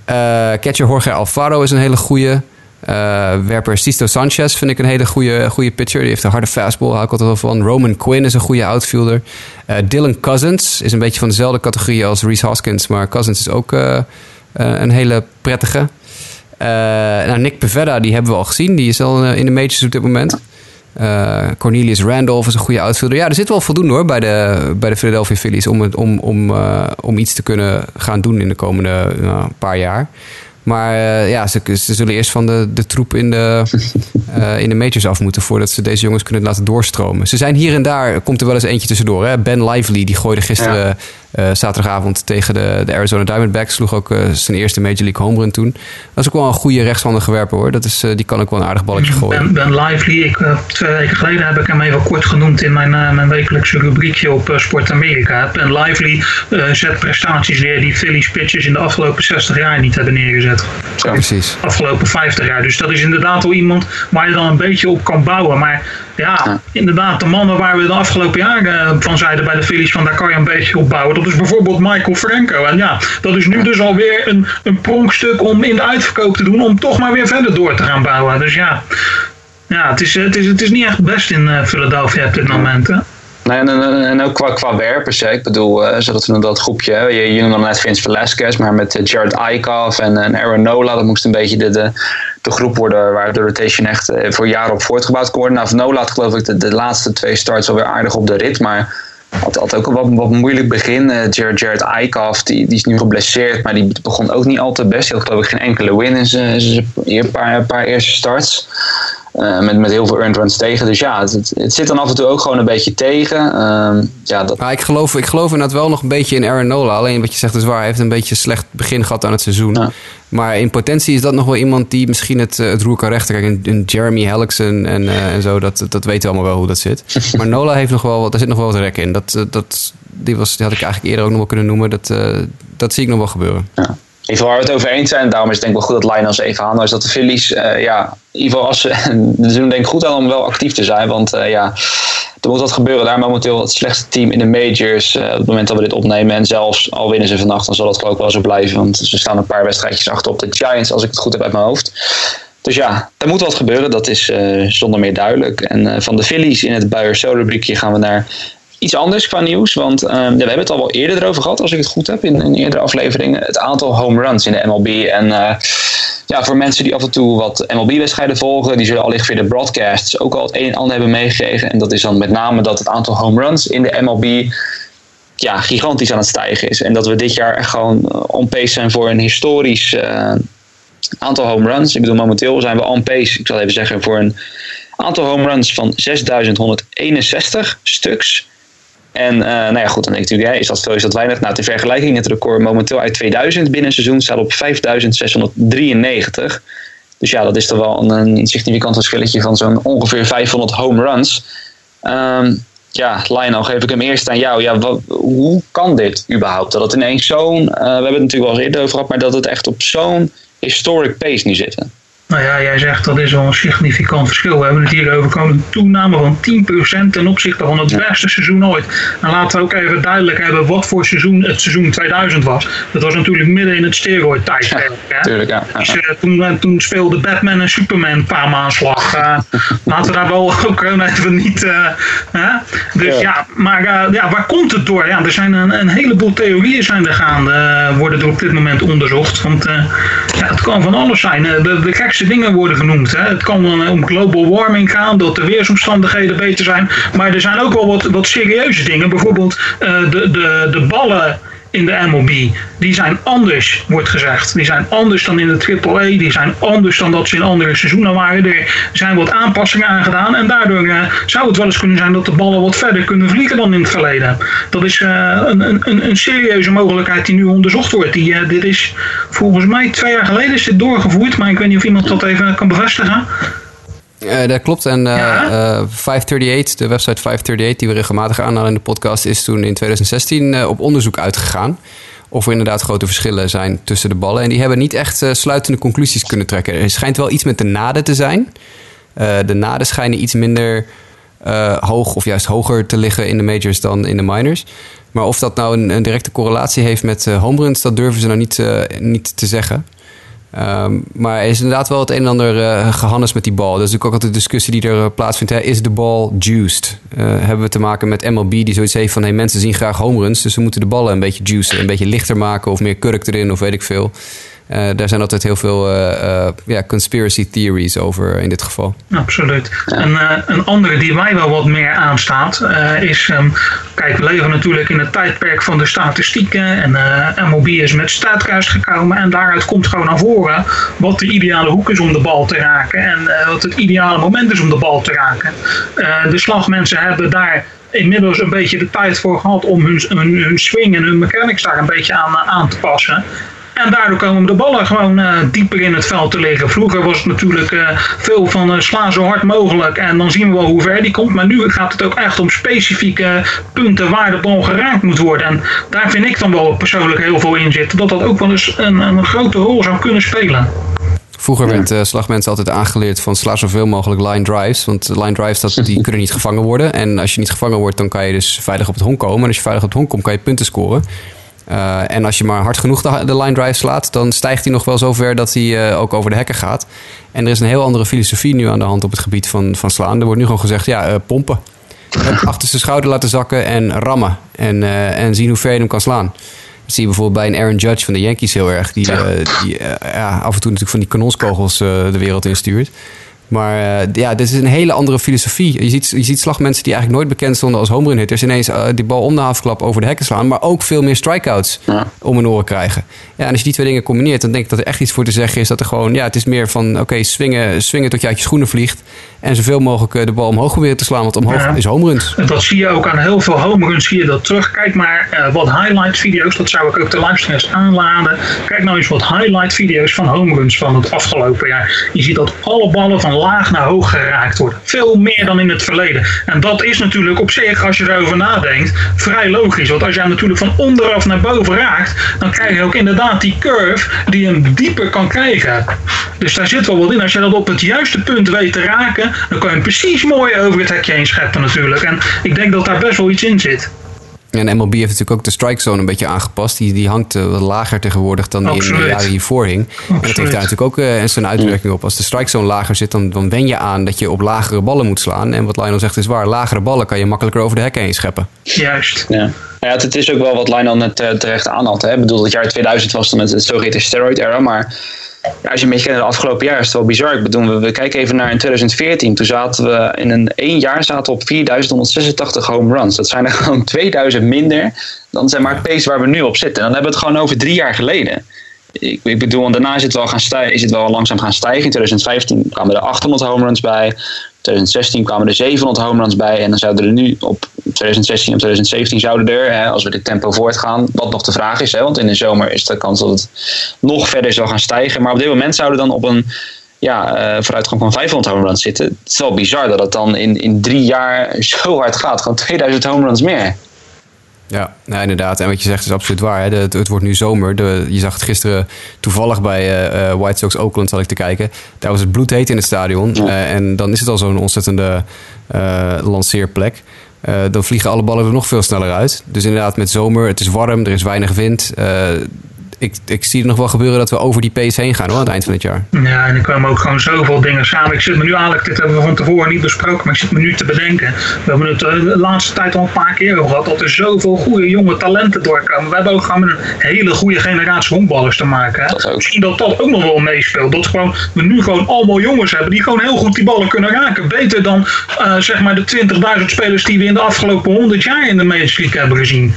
A. catcher Jorge Alfaro is een hele goede. Uh, werper Sisto Sanchez vind ik een hele goede, goede pitcher. Die heeft een harde fastball, hou ik altijd wel van. Roman Quinn is een goede outfielder. Uh, Dylan Cousins is een beetje van dezelfde categorie als Reese Hoskins. Maar Cousins is ook uh, een hele prettige. nou, Nick Pevetta, die hebben we al gezien. Die is al in de majors op dit moment. Cornelius Randolph is een goede outfielder. Ja, er zit wel voldoende hoor bij de, bij de Philadelphia Phillies... om, om, om, om iets te kunnen gaan doen in de komende paar jaar. Maar uh, ja, ze, ze, zullen eerst van de, de troep in de, uh, in de majors af moeten voordat ze deze jongens kunnen laten doorstromen. Ze zijn hier en daar, komt er wel eens eentje tussendoor. Hè? Ben Lively, die gooide gisteren ja. Uh, zaterdagavond tegen de, de Arizona Diamondbacks. Sloeg ook zijn eerste Major League home run toen. Dat is ook wel een goede rechtshandige werper hoor. Dat is, die kan ook wel een aardig balletje gooien. Ben, ben Lively, ik, twee weken geleden heb ik hem even kort genoemd in mijn, mijn wekelijkse rubriekje op Sport Amerika. Ben Lively zet prestaties neer die Phillies pitchers in de afgelopen 60 jaar niet hebben neergezet. Zo. Precies. Afgelopen 50 jaar. Dus dat is inderdaad wel iemand waar je dan een beetje op kan bouwen. Maar ja, inderdaad, de mannen waar we de afgelopen jaren van zeiden bij de Phillies, van daar kan je een beetje op bouwen. Dat is bijvoorbeeld Michael Franco. En ja, dat is nu dus alweer een, een pronkstuk om in de uitverkoop te doen, om toch maar weer verder door te gaan bouwen. Dus ja, ja het, is, het, is, het is niet echt best in uh, Philadelphia op dit moment. Hè? Nee, en, en, en, ook qua, qua werpers. Hè. Ik bedoel, uh, zodat we dat groepje. Hè. Je, je noemde net Vince Velasquez, maar met Jared Eichhoff en, en Aaron Nola. Dat moest een beetje de, de, de groep worden waar de rotation echt voor jaren op voortgebouwd kon worden. Nou, Nola had geloof ik de, de laatste twee starts alweer aardig op de rit. Maar had, had ook een wat, wat moeilijk begin. Jared, Jared Eichhoff, die, die is nu geblesseerd, maar die begon ook niet al te best. Hij had geloof ik geen enkele win in zijn paar, paar eerste starts. Uh, met, met heel veel earned runs tegen. Dus ja, het, het, zit dan af en toe ook gewoon een beetje tegen. Uh, ja, dat... maar ik, geloof, ik geloof inderdaad wel nog een beetje in Aaron Nola. Alleen wat je zegt is waar. Hij heeft een beetje een slecht begin gehad aan het seizoen. Ja. Maar in potentie is dat nog wel iemand die misschien het, het roer kan rechten. Kijk, een, Jeremy Hellickson en, uh, en zo, dat, dat weten we allemaal wel hoe dat zit. Maar Nola heeft nog wel, daar zit nog wel wat rek in. Dat, dat, die, was, die had ik eigenlijk eerder ook nog wel kunnen noemen. Dat, dat zie ik nog wel gebeuren. Ja. Geval waar we het over eens zijn, daarom is het denk ik wel goed dat Lions even aan is dat de Phillies, uh, ja, in ieder geval als ze, ze doen denk ik goed aan om wel actief te zijn, want uh, ja, er moet wat gebeuren. Daar momenteel het slechtste team in de majors uh, op het moment dat we dit opnemen en zelfs al winnen ze vannacht, dan zal dat ik wel zo blijven, want ze staan een paar wedstrijdjes achter op de Giants als ik het goed heb uit mijn hoofd. Dus ja, er moet wat gebeuren, dat is zonder meer duidelijk. En van de Phillies in het Buyer Solar gaan we naar iets anders qua nieuws. Want ja, we hebben het al wel eerder erover gehad, als ik het goed heb, in, in eerdere afleveringen. Het aantal home runs in de MLB. En uh, ja, voor mensen die af en toe wat MLB-wedstrijden volgen, die zullen allicht via de broadcasts ook al het een en ander hebben meegegeven. En dat is dan met name dat het aantal home runs in de MLB ja, gigantisch aan het stijgen is. En dat we dit jaar echt gewoon on pace zijn voor een historisch uh, aantal home runs. Ik bedoel, momenteel zijn we on pace, ik zal even zeggen, voor een aantal home runs van 6161 stuks. En uh, nou ja, goed, dan denk ik natuurlijk, is dat veel, is dat weinig? Nou, ter vergelijking, het record momenteel uit 2000 binnen een seizoen staat op 5693. Dus ja, dat is toch wel een, significant verschilletje van zo'n ongeveer 500 home runs. Um, ja, Lionel, geef ik hem eerst aan jou. Ja, wat, hoe kan dit überhaupt? Dat het ineens zo'n, uh, we hebben het natuurlijk eens eerder over gehad, maar dat het echt op zo'n historic pace nu zit. Nou ja, jij zegt dat is wel een significant verschil. We hebben het hier over een toename van 10% ten opzichte van het beste seizoen ooit. En laten we ook even duidelijk hebben wat voor seizoen het seizoen 2000 was. Dat was natuurlijk midden in het steroid tijdperk. Ja, tuurlijk, ja. Dus, uh, toen, toen speelde Batman en Superman een paar maanslag. Uh, laten we daar wel ook gewoon even niet... Uh, dus ja, ja maar ja, waar komt het door? Ja, er zijn een, een heleboel theorieën zijn er gaande, worden er op dit moment onderzocht. Want ja, het kan van alles zijn. de, de gekste dingen worden genoemd. Hè. Het kan dan om global warming gaan, dat de weersomstandigheden beter zijn. Maar er zijn ook wel wat, wat serieuze dingen. Bijvoorbeeld uh, de, de, de ballen in de MLB. Die zijn anders, wordt gezegd. Die zijn anders dan in de AAA. Die zijn anders dan dat ze in andere seizoenen waren. Er zijn wat aanpassingen aan gedaan. En daardoor uh, zou het wel eens kunnen zijn dat de ballen wat verder kunnen vliegen dan in het verleden. Dat is uh, een, een, een, serieuze mogelijkheid die nu onderzocht wordt. Die, uh, dit is volgens mij twee jaar geleden is dit doorgevoerd. Maar ik weet niet of iemand dat even kan bevestigen. Uh, dat klopt. En uh, ja. uh, 538, de website 538, die we regelmatig aanhalen in de podcast, is toen in 2016 op onderzoek uitgegaan. Of er inderdaad grote verschillen zijn tussen de ballen. En die hebben niet echt sluitende conclusies kunnen trekken. Er schijnt wel iets met de naden te zijn. de naden schijnen iets minder hoog of juist hoger te liggen in de majors dan in de minors. Maar of dat nou een, een directe correlatie heeft met home runs, dat durven ze nou niet, niet te zeggen. Um, maar er is inderdaad wel het een en ander uh, gehannes met die bal. Dat is natuurlijk ook altijd de discussie die er uh, plaatsvindt. Hè. Is de bal juiced? Uh, hebben we te maken met MLB die zoiets heeft van... Hey, mensen zien graag home runs, dus we moeten de ballen een beetje juicen. Een beetje lichter maken of meer kurk erin of weet ik veel. Uh, daar zijn altijd heel veel uh, uh, ja, conspiracy theories over in dit geval. Absoluut. En een andere die mij wel wat meer aanstaat is... Um, kijk, we leven natuurlijk in het tijdperk van de statistieken. En MLB is met Statcast gekomen. En daaruit komt gewoon naar voren wat de ideale hoek is om de bal te raken. En wat het ideale moment is om de bal te raken. de slagmensen hebben daar inmiddels een beetje de tijd voor gehad om hun, hun, hun swing en hun mechanics daar een beetje aan, aan te passen. En daardoor komen de ballen gewoon uh, dieper in het veld te liggen. Vroeger was het natuurlijk uh, veel van uh, sla zo hard mogelijk en dan zien we wel hoe ver die komt. Maar nu gaat het ook echt om specifieke punten waar de bal geraakt moet worden. En daar vind ik dan wel persoonlijk heel veel in zitten. Dat dat ook wel eens een, een grote rol zou kunnen spelen. Vroeger werd uh, slagmensen altijd aangeleerd van sla zoveel mogelijk line drives. Want line drives dat, die kunnen niet gevangen worden. En als je niet gevangen wordt, dan kan je dus veilig op het honk komen. En als je veilig op het honk komt, kan je punten scoren. Uh, en als je maar hard genoeg de, de, line drive slaat, dan stijgt hij nog wel zo ver dat hij uh, ook over de hekken gaat. En er is een heel andere filosofie nu aan de hand op het gebied van, van slaan. Er wordt nu gewoon gezegd, ja, uh, pompen. achter zijn schouder laten zakken en rammen. En, en zien hoe ver je hem kan slaan. Dat zie je bijvoorbeeld bij een Aaron Judge van de Yankees heel erg. Die, die ja, af en toe natuurlijk van die kanonskogels de wereld instuurt. Maar uh, ja, dit is een hele andere filosofie. Je ziet, je ziet slagmensen die eigenlijk nooit bekend stonden als homerun hitters... ineens uh, die bal om de haafklap over de hekken slaan... maar ook veel meer strikeouts ja. om hun oren krijgen. Ja, en als je die twee dingen combineert... dan denk ik dat er echt iets voor te zeggen is... dat er gewoon, ja, het is meer van... oké, okay, swingen, swingen tot je uit je schoenen vliegt... en zoveel mogelijk eh, de bal omhoog proberen te slaan... want omhoog ja. is homeruns. Dat zie je ook aan heel veel homeruns, zie je dat terug. Kijk maar uh, wat highlight video's, dat zou ik ook de luisteraars aanladen. Kijk nou eens wat highlight video's van homeruns van het afgelopen jaar. Je ziet dat alle ballen van laag naar hoog geraakt worden. Veel meer dan in het verleden. En dat is natuurlijk op zich, als je erover nadenkt, vrij logisch. Want als jij natuurlijk van onderaf naar boven raakt, dan krijg je ook inderdaad die curve die hem dieper kan krijgen. Dus daar zit wel wat in. Als je dat op het juiste punt weet te raken, dan kan je hem precies mooi over het hekje heen scheppen natuurlijk. En ik denk dat daar best wel iets in zit. En MLB heeft natuurlijk ook de strike zone een beetje aangepast. Die, die hangt uh, wat lager tegenwoordig dan die in de jaren hiervoor hing. En dat heeft daar natuurlijk ook uh, zijn uitwerking op. Als de strike zone lager zit, dan, dan wen je aan dat je op lagere ballen moet slaan. En wat Lionel zegt is waar. Lagere ballen kan je makkelijker over de hekken heen scheppen. Juist. Ja. Ja, het, is ook wel wat Lionel net uh, terecht aanhad. Hè. Ik bedoel, het jaar 2000 was dan met het zogeheten steroid era. Maar als je een beetje kijkt naar de afgelopen jaar, is het wel bizar. Ik bedoel, we, kijken even naar in 2014. Toen zaten we in een één jaar zaten op 4186 home runs. Dat zijn er gewoon 2000 minder dan zeg maar het pace waar we nu op zitten. En dan hebben we het gewoon over drie jaar geleden. Ik, ik bedoel, daarna is het, wel gaan stijgen, is het wel langzaam gaan stijgen. In 2015 kwamen er 800 home runs bij. 2016 kwamen er 700 home bij. En dan zouden er nu op 2016 en 2017 zouden er, hè, als we dit tempo voortgaan, wat nog de vraag is. Hè, want in de zomer is de kans dat het nog verder zal gaan stijgen. Maar op dit moment zouden dan op een ja, uh, vooruitgang van 500 home runs zitten. Het is wel bizar dat het dan in, in drie jaar zo hard gaat. Gewoon 2000 home runs meer. Ja, nou, inderdaad. En wat je zegt is absoluut waar. Hè. De, het, het, wordt nu zomer. De, je zag het gisteren toevallig bij uh, White Sox Oakland zat ik te kijken. Daar was het bloedheet in het stadion. Ja. Uh, en dan is het al zo'n ontzettende lanceerplek. dan vliegen alle ballen er nog veel sneller uit. Dus inderdaad, met zomer, het is warm, er is weinig wind ik, ik zie het nog wel gebeuren dat we over die pace heen gaan hoor, aan het eind van het jaar. Ja, en er komen ook gewoon zoveel dingen samen. Ik zit me nu eigenlijk, dit hebben we van tevoren niet besproken, maar ik zit me nu te bedenken. We hebben het eh, de laatste tijd al een paar keer over gehad, dat er zoveel goede jonge talenten doorkomen. We hebben ook gewoon een hele goede generatie honkballers te maken. Hè? Misschien dat dat ook nog wel meespeelt. Dat gewoon, we nu gewoon allemaal jongens hebben die gewoon heel goed die ballen kunnen raken. Beter dan uh, zeg maar de 20.000 spelers die we in de afgelopen 100 jaar in de Major League hebben gezien.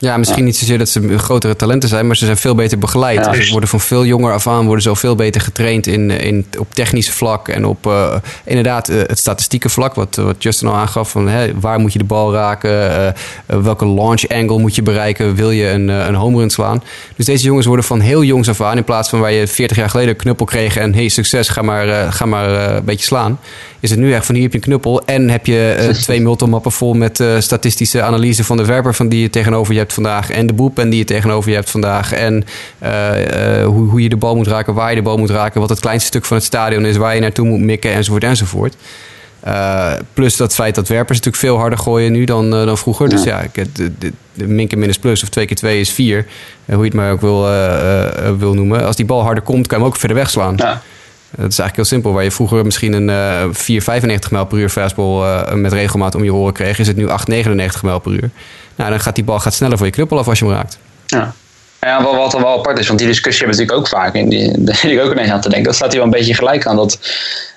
Ja, misschien niet zozeer dat ze grotere talenten zijn, maar ze zijn veel beter begeleid. Ja, Ze worden van veel jonger af aan worden ze al veel beter getraind in, in, op technische vlak en op uh, inderdaad uh, het statistieke vlak, wat, wat Justin al aangaf. Van, hè, waar moet je de bal raken? Uh, welke launch angle moet je bereiken? Wil je een, een home run slaan? Dus deze jongens worden van heel jongs af aan, in plaats van waar je 40 jaar geleden een knuppel kreeg en hey, succes, ga maar, ga maar een beetje slaan is het nu echt van hier heb je een knuppel en heb je uh, twee multimappen vol met uh, statistische analyse van de werper van die je tegenover je hebt vandaag en de boepen die je tegenover je hebt vandaag en uh, hoe, hoe je de bal moet raken, waar je de bal moet raken, wat het kleinste stuk van het stadion is, waar je naartoe moet mikken enzovoort enzovoort. plus dat feit dat werpers natuurlijk veel harder gooien nu dan, dan vroeger. Ja. Dus ja, de, de, de minke minus plus of twee keer twee is vier. hoe je het maar ook wil, wil noemen. Als die bal harder komt, kan je hem ook verder wegslaan. Ja. Het is eigenlijk heel simpel. Waar je vroeger misschien een uh, 4,95 mijl per uur fastball uh, met regelmaat om je oren kreeg, is het nu 8,99 mijl per uur. Nou, dan gaat die bal gaat sneller voor je knuppel af als je hem raakt. Ja. Ja, wat, wat wel apart is, want die discussie hebben we natuurlijk ook vaak. En die, daar zit ik ook ineens aan te denken. Dat staat hier wel een beetje gelijk aan. Dat,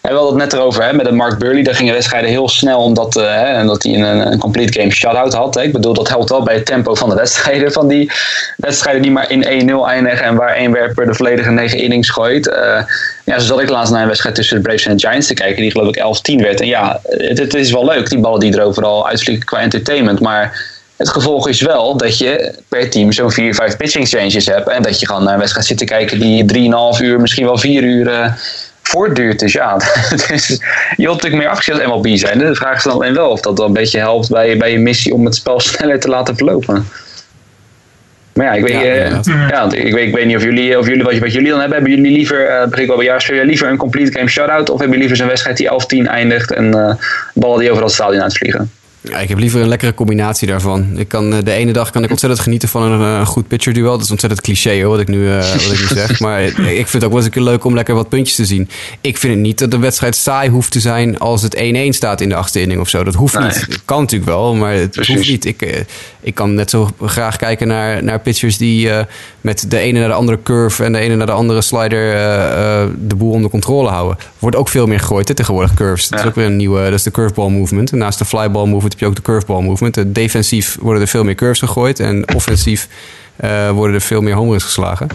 we hadden het net erover hè, met de Mark Burley. Daar gingen wedstrijden heel snel omdat, uh, hij een, een complete game shutout had. Hè. Ik bedoel, dat helpt wel bij het tempo van de wedstrijden. Van die wedstrijden die maar in 1-0 eindigen en waar één werper de volledige negen innings gooit. Uh, ja, zo zat ik laatst naar een wedstrijd tussen de Braves en de Giants te kijken. Die geloof ik 11-10 werd. En ja, het, het is wel leuk, die ballen die er overal uitvliegen qua entertainment. Maar het gevolg is wel dat je per team zo'n 4, 5 pitching changes hebt. En dat je gewoon naar een wedstrijd zit te kijken die 3,5 uur, misschien wel 4 uur uh, voortduurt. Dus ja, dus je wilt natuurlijk meer afgezet MLB zijn. De vraag is dan alleen wel of dat wel een beetje helpt bij, bij je missie om het spel sneller te laten verlopen. Maar ja, ik weet, ja, uh, ja, ik weet, ik weet niet of jullie, of jullie wat, wat jullie dan hebben. Hebben jullie liever, uh, begin ik wel bij jou, liever een complete game shutout? Of hebben jullie liever zo'n wedstrijd die 11-10 eindigt en uh, ballen die overal het stadion uitvliegen? Ja, ik heb liever een lekkere combinatie daarvan. Ik kan, de ene dag kan ik ontzettend genieten van een, een goed pitcher duel. Dat is ontzettend cliché hoor, wat ik nu, uh, wat ik nu zeg. Maar ik vind het ook wel eens een keer leuk om lekker wat puntjes te zien. Ik vind het niet dat de wedstrijd saai hoeft te zijn als het 1-1 staat in de achtste inning of zo. Dat hoeft niet. Het kan natuurlijk wel, maar het hoeft niet. Ik, ik kan net zo graag kijken naar, naar pitchers die uh, met de ene naar de andere curve en de ene naar de andere slider uh, de boel onder controle houden. Wordt ook veel meer gegooid hè, tegenwoordig curves. Dat is ook weer een nieuwe, dat is de curveball movement. En naast de flyball movement heb je ook de curveball movement. Uh, defensief worden er veel meer curves gegooid en offensief worden er veel meer home runs geslagen.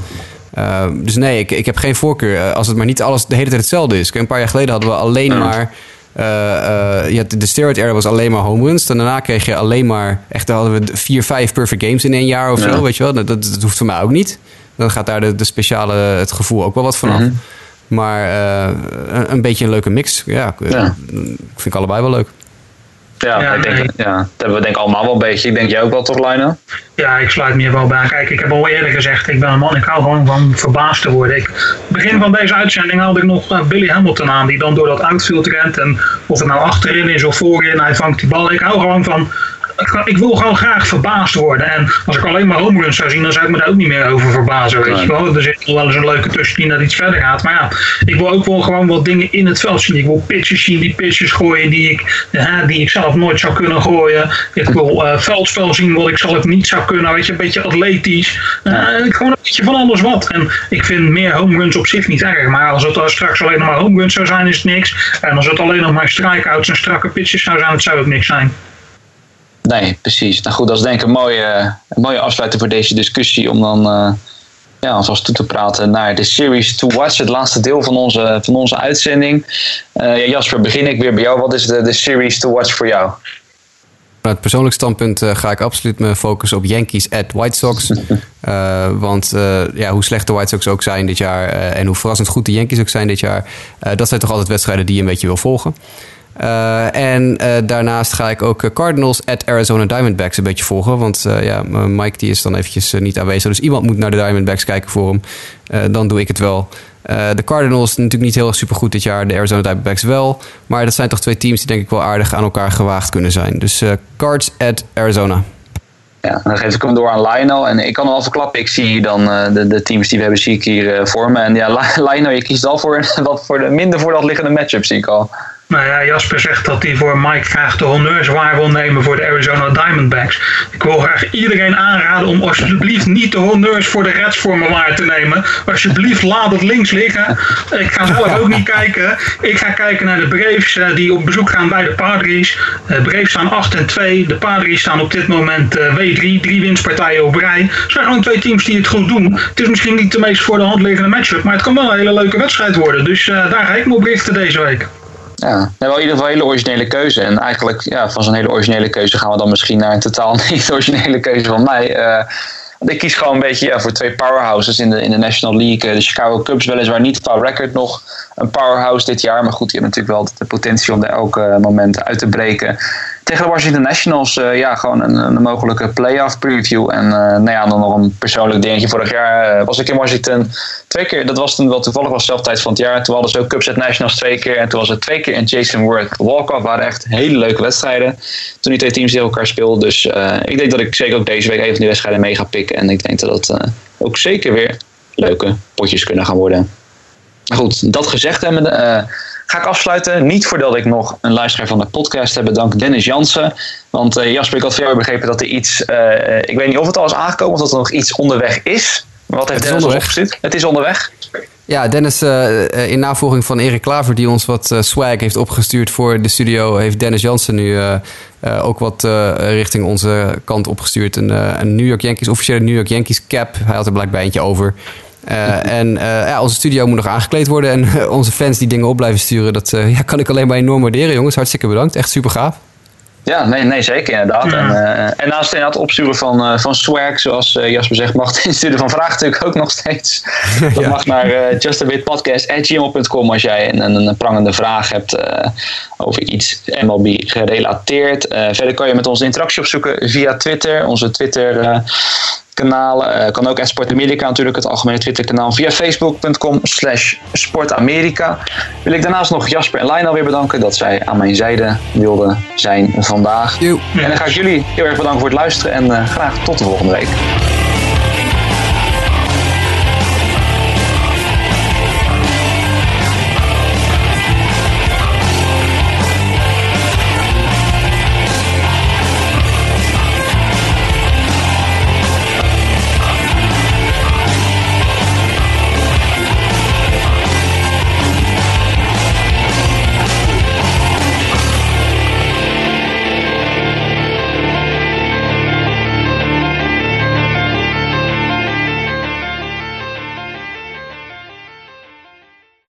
dus nee, ik, ik heb geen voorkeur. als het maar niet alles de hele tijd hetzelfde is. Een paar jaar geleden hadden we alleen maar uh, uh, de steroid era was alleen maar home runs. daarna kreeg je alleen maar... Echt, hadden we vier, vijf perfect games in één jaar of zo, weet je wel. Dat, dat, dat, hoeft voor mij ook niet. Dan gaat daar de, de speciale, het gevoel ook wel wat vanaf. Mm Maar uh, een, een, beetje een leuke mix. Ja, ja. vind ik allebei wel leuk. Ja, ja, ik denk, ja, dat hebben we denk ik allemaal wel een beetje. Ik denk jij ook wel toch, Lino? Ja, ik sluit me hier wel bij. Kijk, ik heb al eerder gezegd, ik ben een man, ik hou gewoon van verbaasd te worden. Ik, begin van deze uitzending had ik nog uh, Billy Hamilton aan, die dan door dat outfield rent. En of het nou achterin is of voorin, hij vangt die bal. Ik hou gewoon van ik wil gewoon graag verbaasd worden. En als ik alleen maar home runs zou zien, dan zou ik me daar ook niet meer over verbazen. Weet je wel? Er zit wel eens een leuke tussen die net iets verder gaat. Maar ja, ik wil ook wel gewoon wat dingen in het veld zien. Ik wil pitches zien, die pitches gooien die ik, ja, die ik zelf nooit zou kunnen gooien. Ik wil uh, veldspel zien wat ik zelf niet zou kunnen. Weet je, een beetje atletisch. Uh, gewoon een beetje van alles wat. En ik vind meer home runs op zich niet erg. Maar als het straks alleen nog maar home runs zou zijn, is het niks. En als het alleen nog maar strikeouts en strakke pitches zou zijn, het zou ook niks zijn. Nee, precies. Nou goed, dat is denk ik een mooie, een mooie afsluiting voor deze discussie. Om dan uh, ja, alvast toe te praten naar de Series to Watch. Het laatste deel van onze, van onze uitzending. Uh, Jasper, begin ik weer bij jou. Wat is de, de Series to Watch voor jou? Vanuit het persoonlijk standpunt uh, ga ik absoluut me focussen op Yankees at White Sox. Uh, want uh, ja, hoe slecht de White Sox ook zijn dit jaar en hoe verrassend goed de Yankees ook zijn dit jaar, dat zijn toch altijd wedstrijden die je een beetje wil volgen. Uh, en uh, daarnaast ga ik ook Cardinals at Arizona Diamondbacks een beetje volgen. Want ja, Mike die is dan eventjes niet aanwezig. Dus iemand moet naar de Diamondbacks kijken voor hem. dan doe ik het wel. de Cardinals natuurlijk niet heel erg supergoed dit jaar. De Arizona Diamondbacks wel. Maar dat zijn toch twee teams die denk ik wel aardig aan elkaar gewaagd kunnen zijn. Dus Cards at Arizona. Ja, dan geef ik hem door aan Lionel. En ik kan hem al verklappen. Ik zie dan de, de, teams die we hebben, zie ik hier voor me. En ja, Lionel, je kiest al voor, wat voor de minder voor dat liggende matchup, zie ik al. Nou ja, Jasper zegt dat hij voor Mike graag de honneurs waar wil nemen voor de Arizona Diamondbacks. Ik wil graag iedereen aanraden om alsjeblieft niet de honneurs voor de Reds voor me waar te nemen. Alsjeblieft, laat het links liggen. Ik ga zelf ook niet kijken. Ik ga kijken naar de Braves uh, die op bezoek gaan bij de Padres. De uh, Braves staan 8 en 2. De Padres staan op dit moment uh, W3. Drie winstpartijen op rij. Het zijn gewoon twee teams die het goed doen. Het is misschien niet de meest voor de hand liggende matchup, maar het kan wel een hele leuke wedstrijd worden. Dus daar ga ik me op richten deze week. Ja, wel in ieder geval een hele originele keuze. En eigenlijk ja, van zo'n hele originele keuze gaan we dan misschien naar een totaal niet originele keuze van mij. Uh, want ik kies gewoon een beetje ja, voor twee powerhouses in de, in de National League. De Chicago Cubs weliswaar niet qua record nog een powerhouse dit jaar. Maar goed, die hebben natuurlijk wel de potentie om er elke moment uit te breken tegen de Washington Nationals uh, ja, gewoon een, een, mogelijke playoff preview. En uh, nou ja, dan nog een persoonlijk dingetje. Vorig jaar uh, was ik in Washington twee keer. Dat was toen wel toevallig was zelf tijd van het jaar. Toen hadden ze ook Cubs at Nationals twee keer. En toen was het twee keer in Jason Worth walk-off. waren echt hele leuke wedstrijden. Toen die twee teams tegen elkaar speelden. Dus ik denk dat ik zeker ook deze week even die wedstrijden mee ga pikken. En ik denk dat dat ook zeker weer leuke potjes kunnen gaan worden. Goed, dat gezegd hebben ga ik afsluiten. Niet voordat ik nog een luisteraar van de podcast heb bedankt, Dennis Jansen. Want uh, Jasper, ik had veel begrepen dat er iets, uh, ik weet niet of het al is aangekomen of dat er nog iets onderweg is. Wat heeft Dennis opgestuurd? Het is onderweg. Ja, Dennis, uh, in navolging van Erik Klaver, die ons wat swag heeft opgestuurd voor de studio, heeft Dennis Jansen nu ook wat richting onze kant opgestuurd. Een, een New York Yankees, officiële New York Yankees cap. Hij had er blijkbaar eentje over. Uh, en uh, ja, onze studio moet nog aangekleed worden. En uh, onze fans die dingen op blijven sturen, dat ja, kan ik alleen maar enorm waarderen, jongens. Hartstikke bedankt. Echt super gaaf. Ja, nee, nee zeker inderdaad. En, en naast inderdaad opsturen van, van swag, zoals Jasper zegt, mag het insturen van vragen natuurlijk ook nog steeds. Dat ja. mag naar justabitpodcast.gmail.com als jij een, een, prangende vraag hebt over iets MLB gerelateerd. verder kan je met ons interactie opzoeken via Twitter. Onze Twitter kanalen. kan ook Sport Amerika natuurlijk, het algemene Twitter-kanaal. Via facebook.com slash sportamerika. Wil ik daarnaast nog Jasper en Lionel weer bedanken dat zij aan mijn zijde wilden zijn vandaag. En dan ga ik jullie heel erg bedanken voor het luisteren en graag tot de volgende week.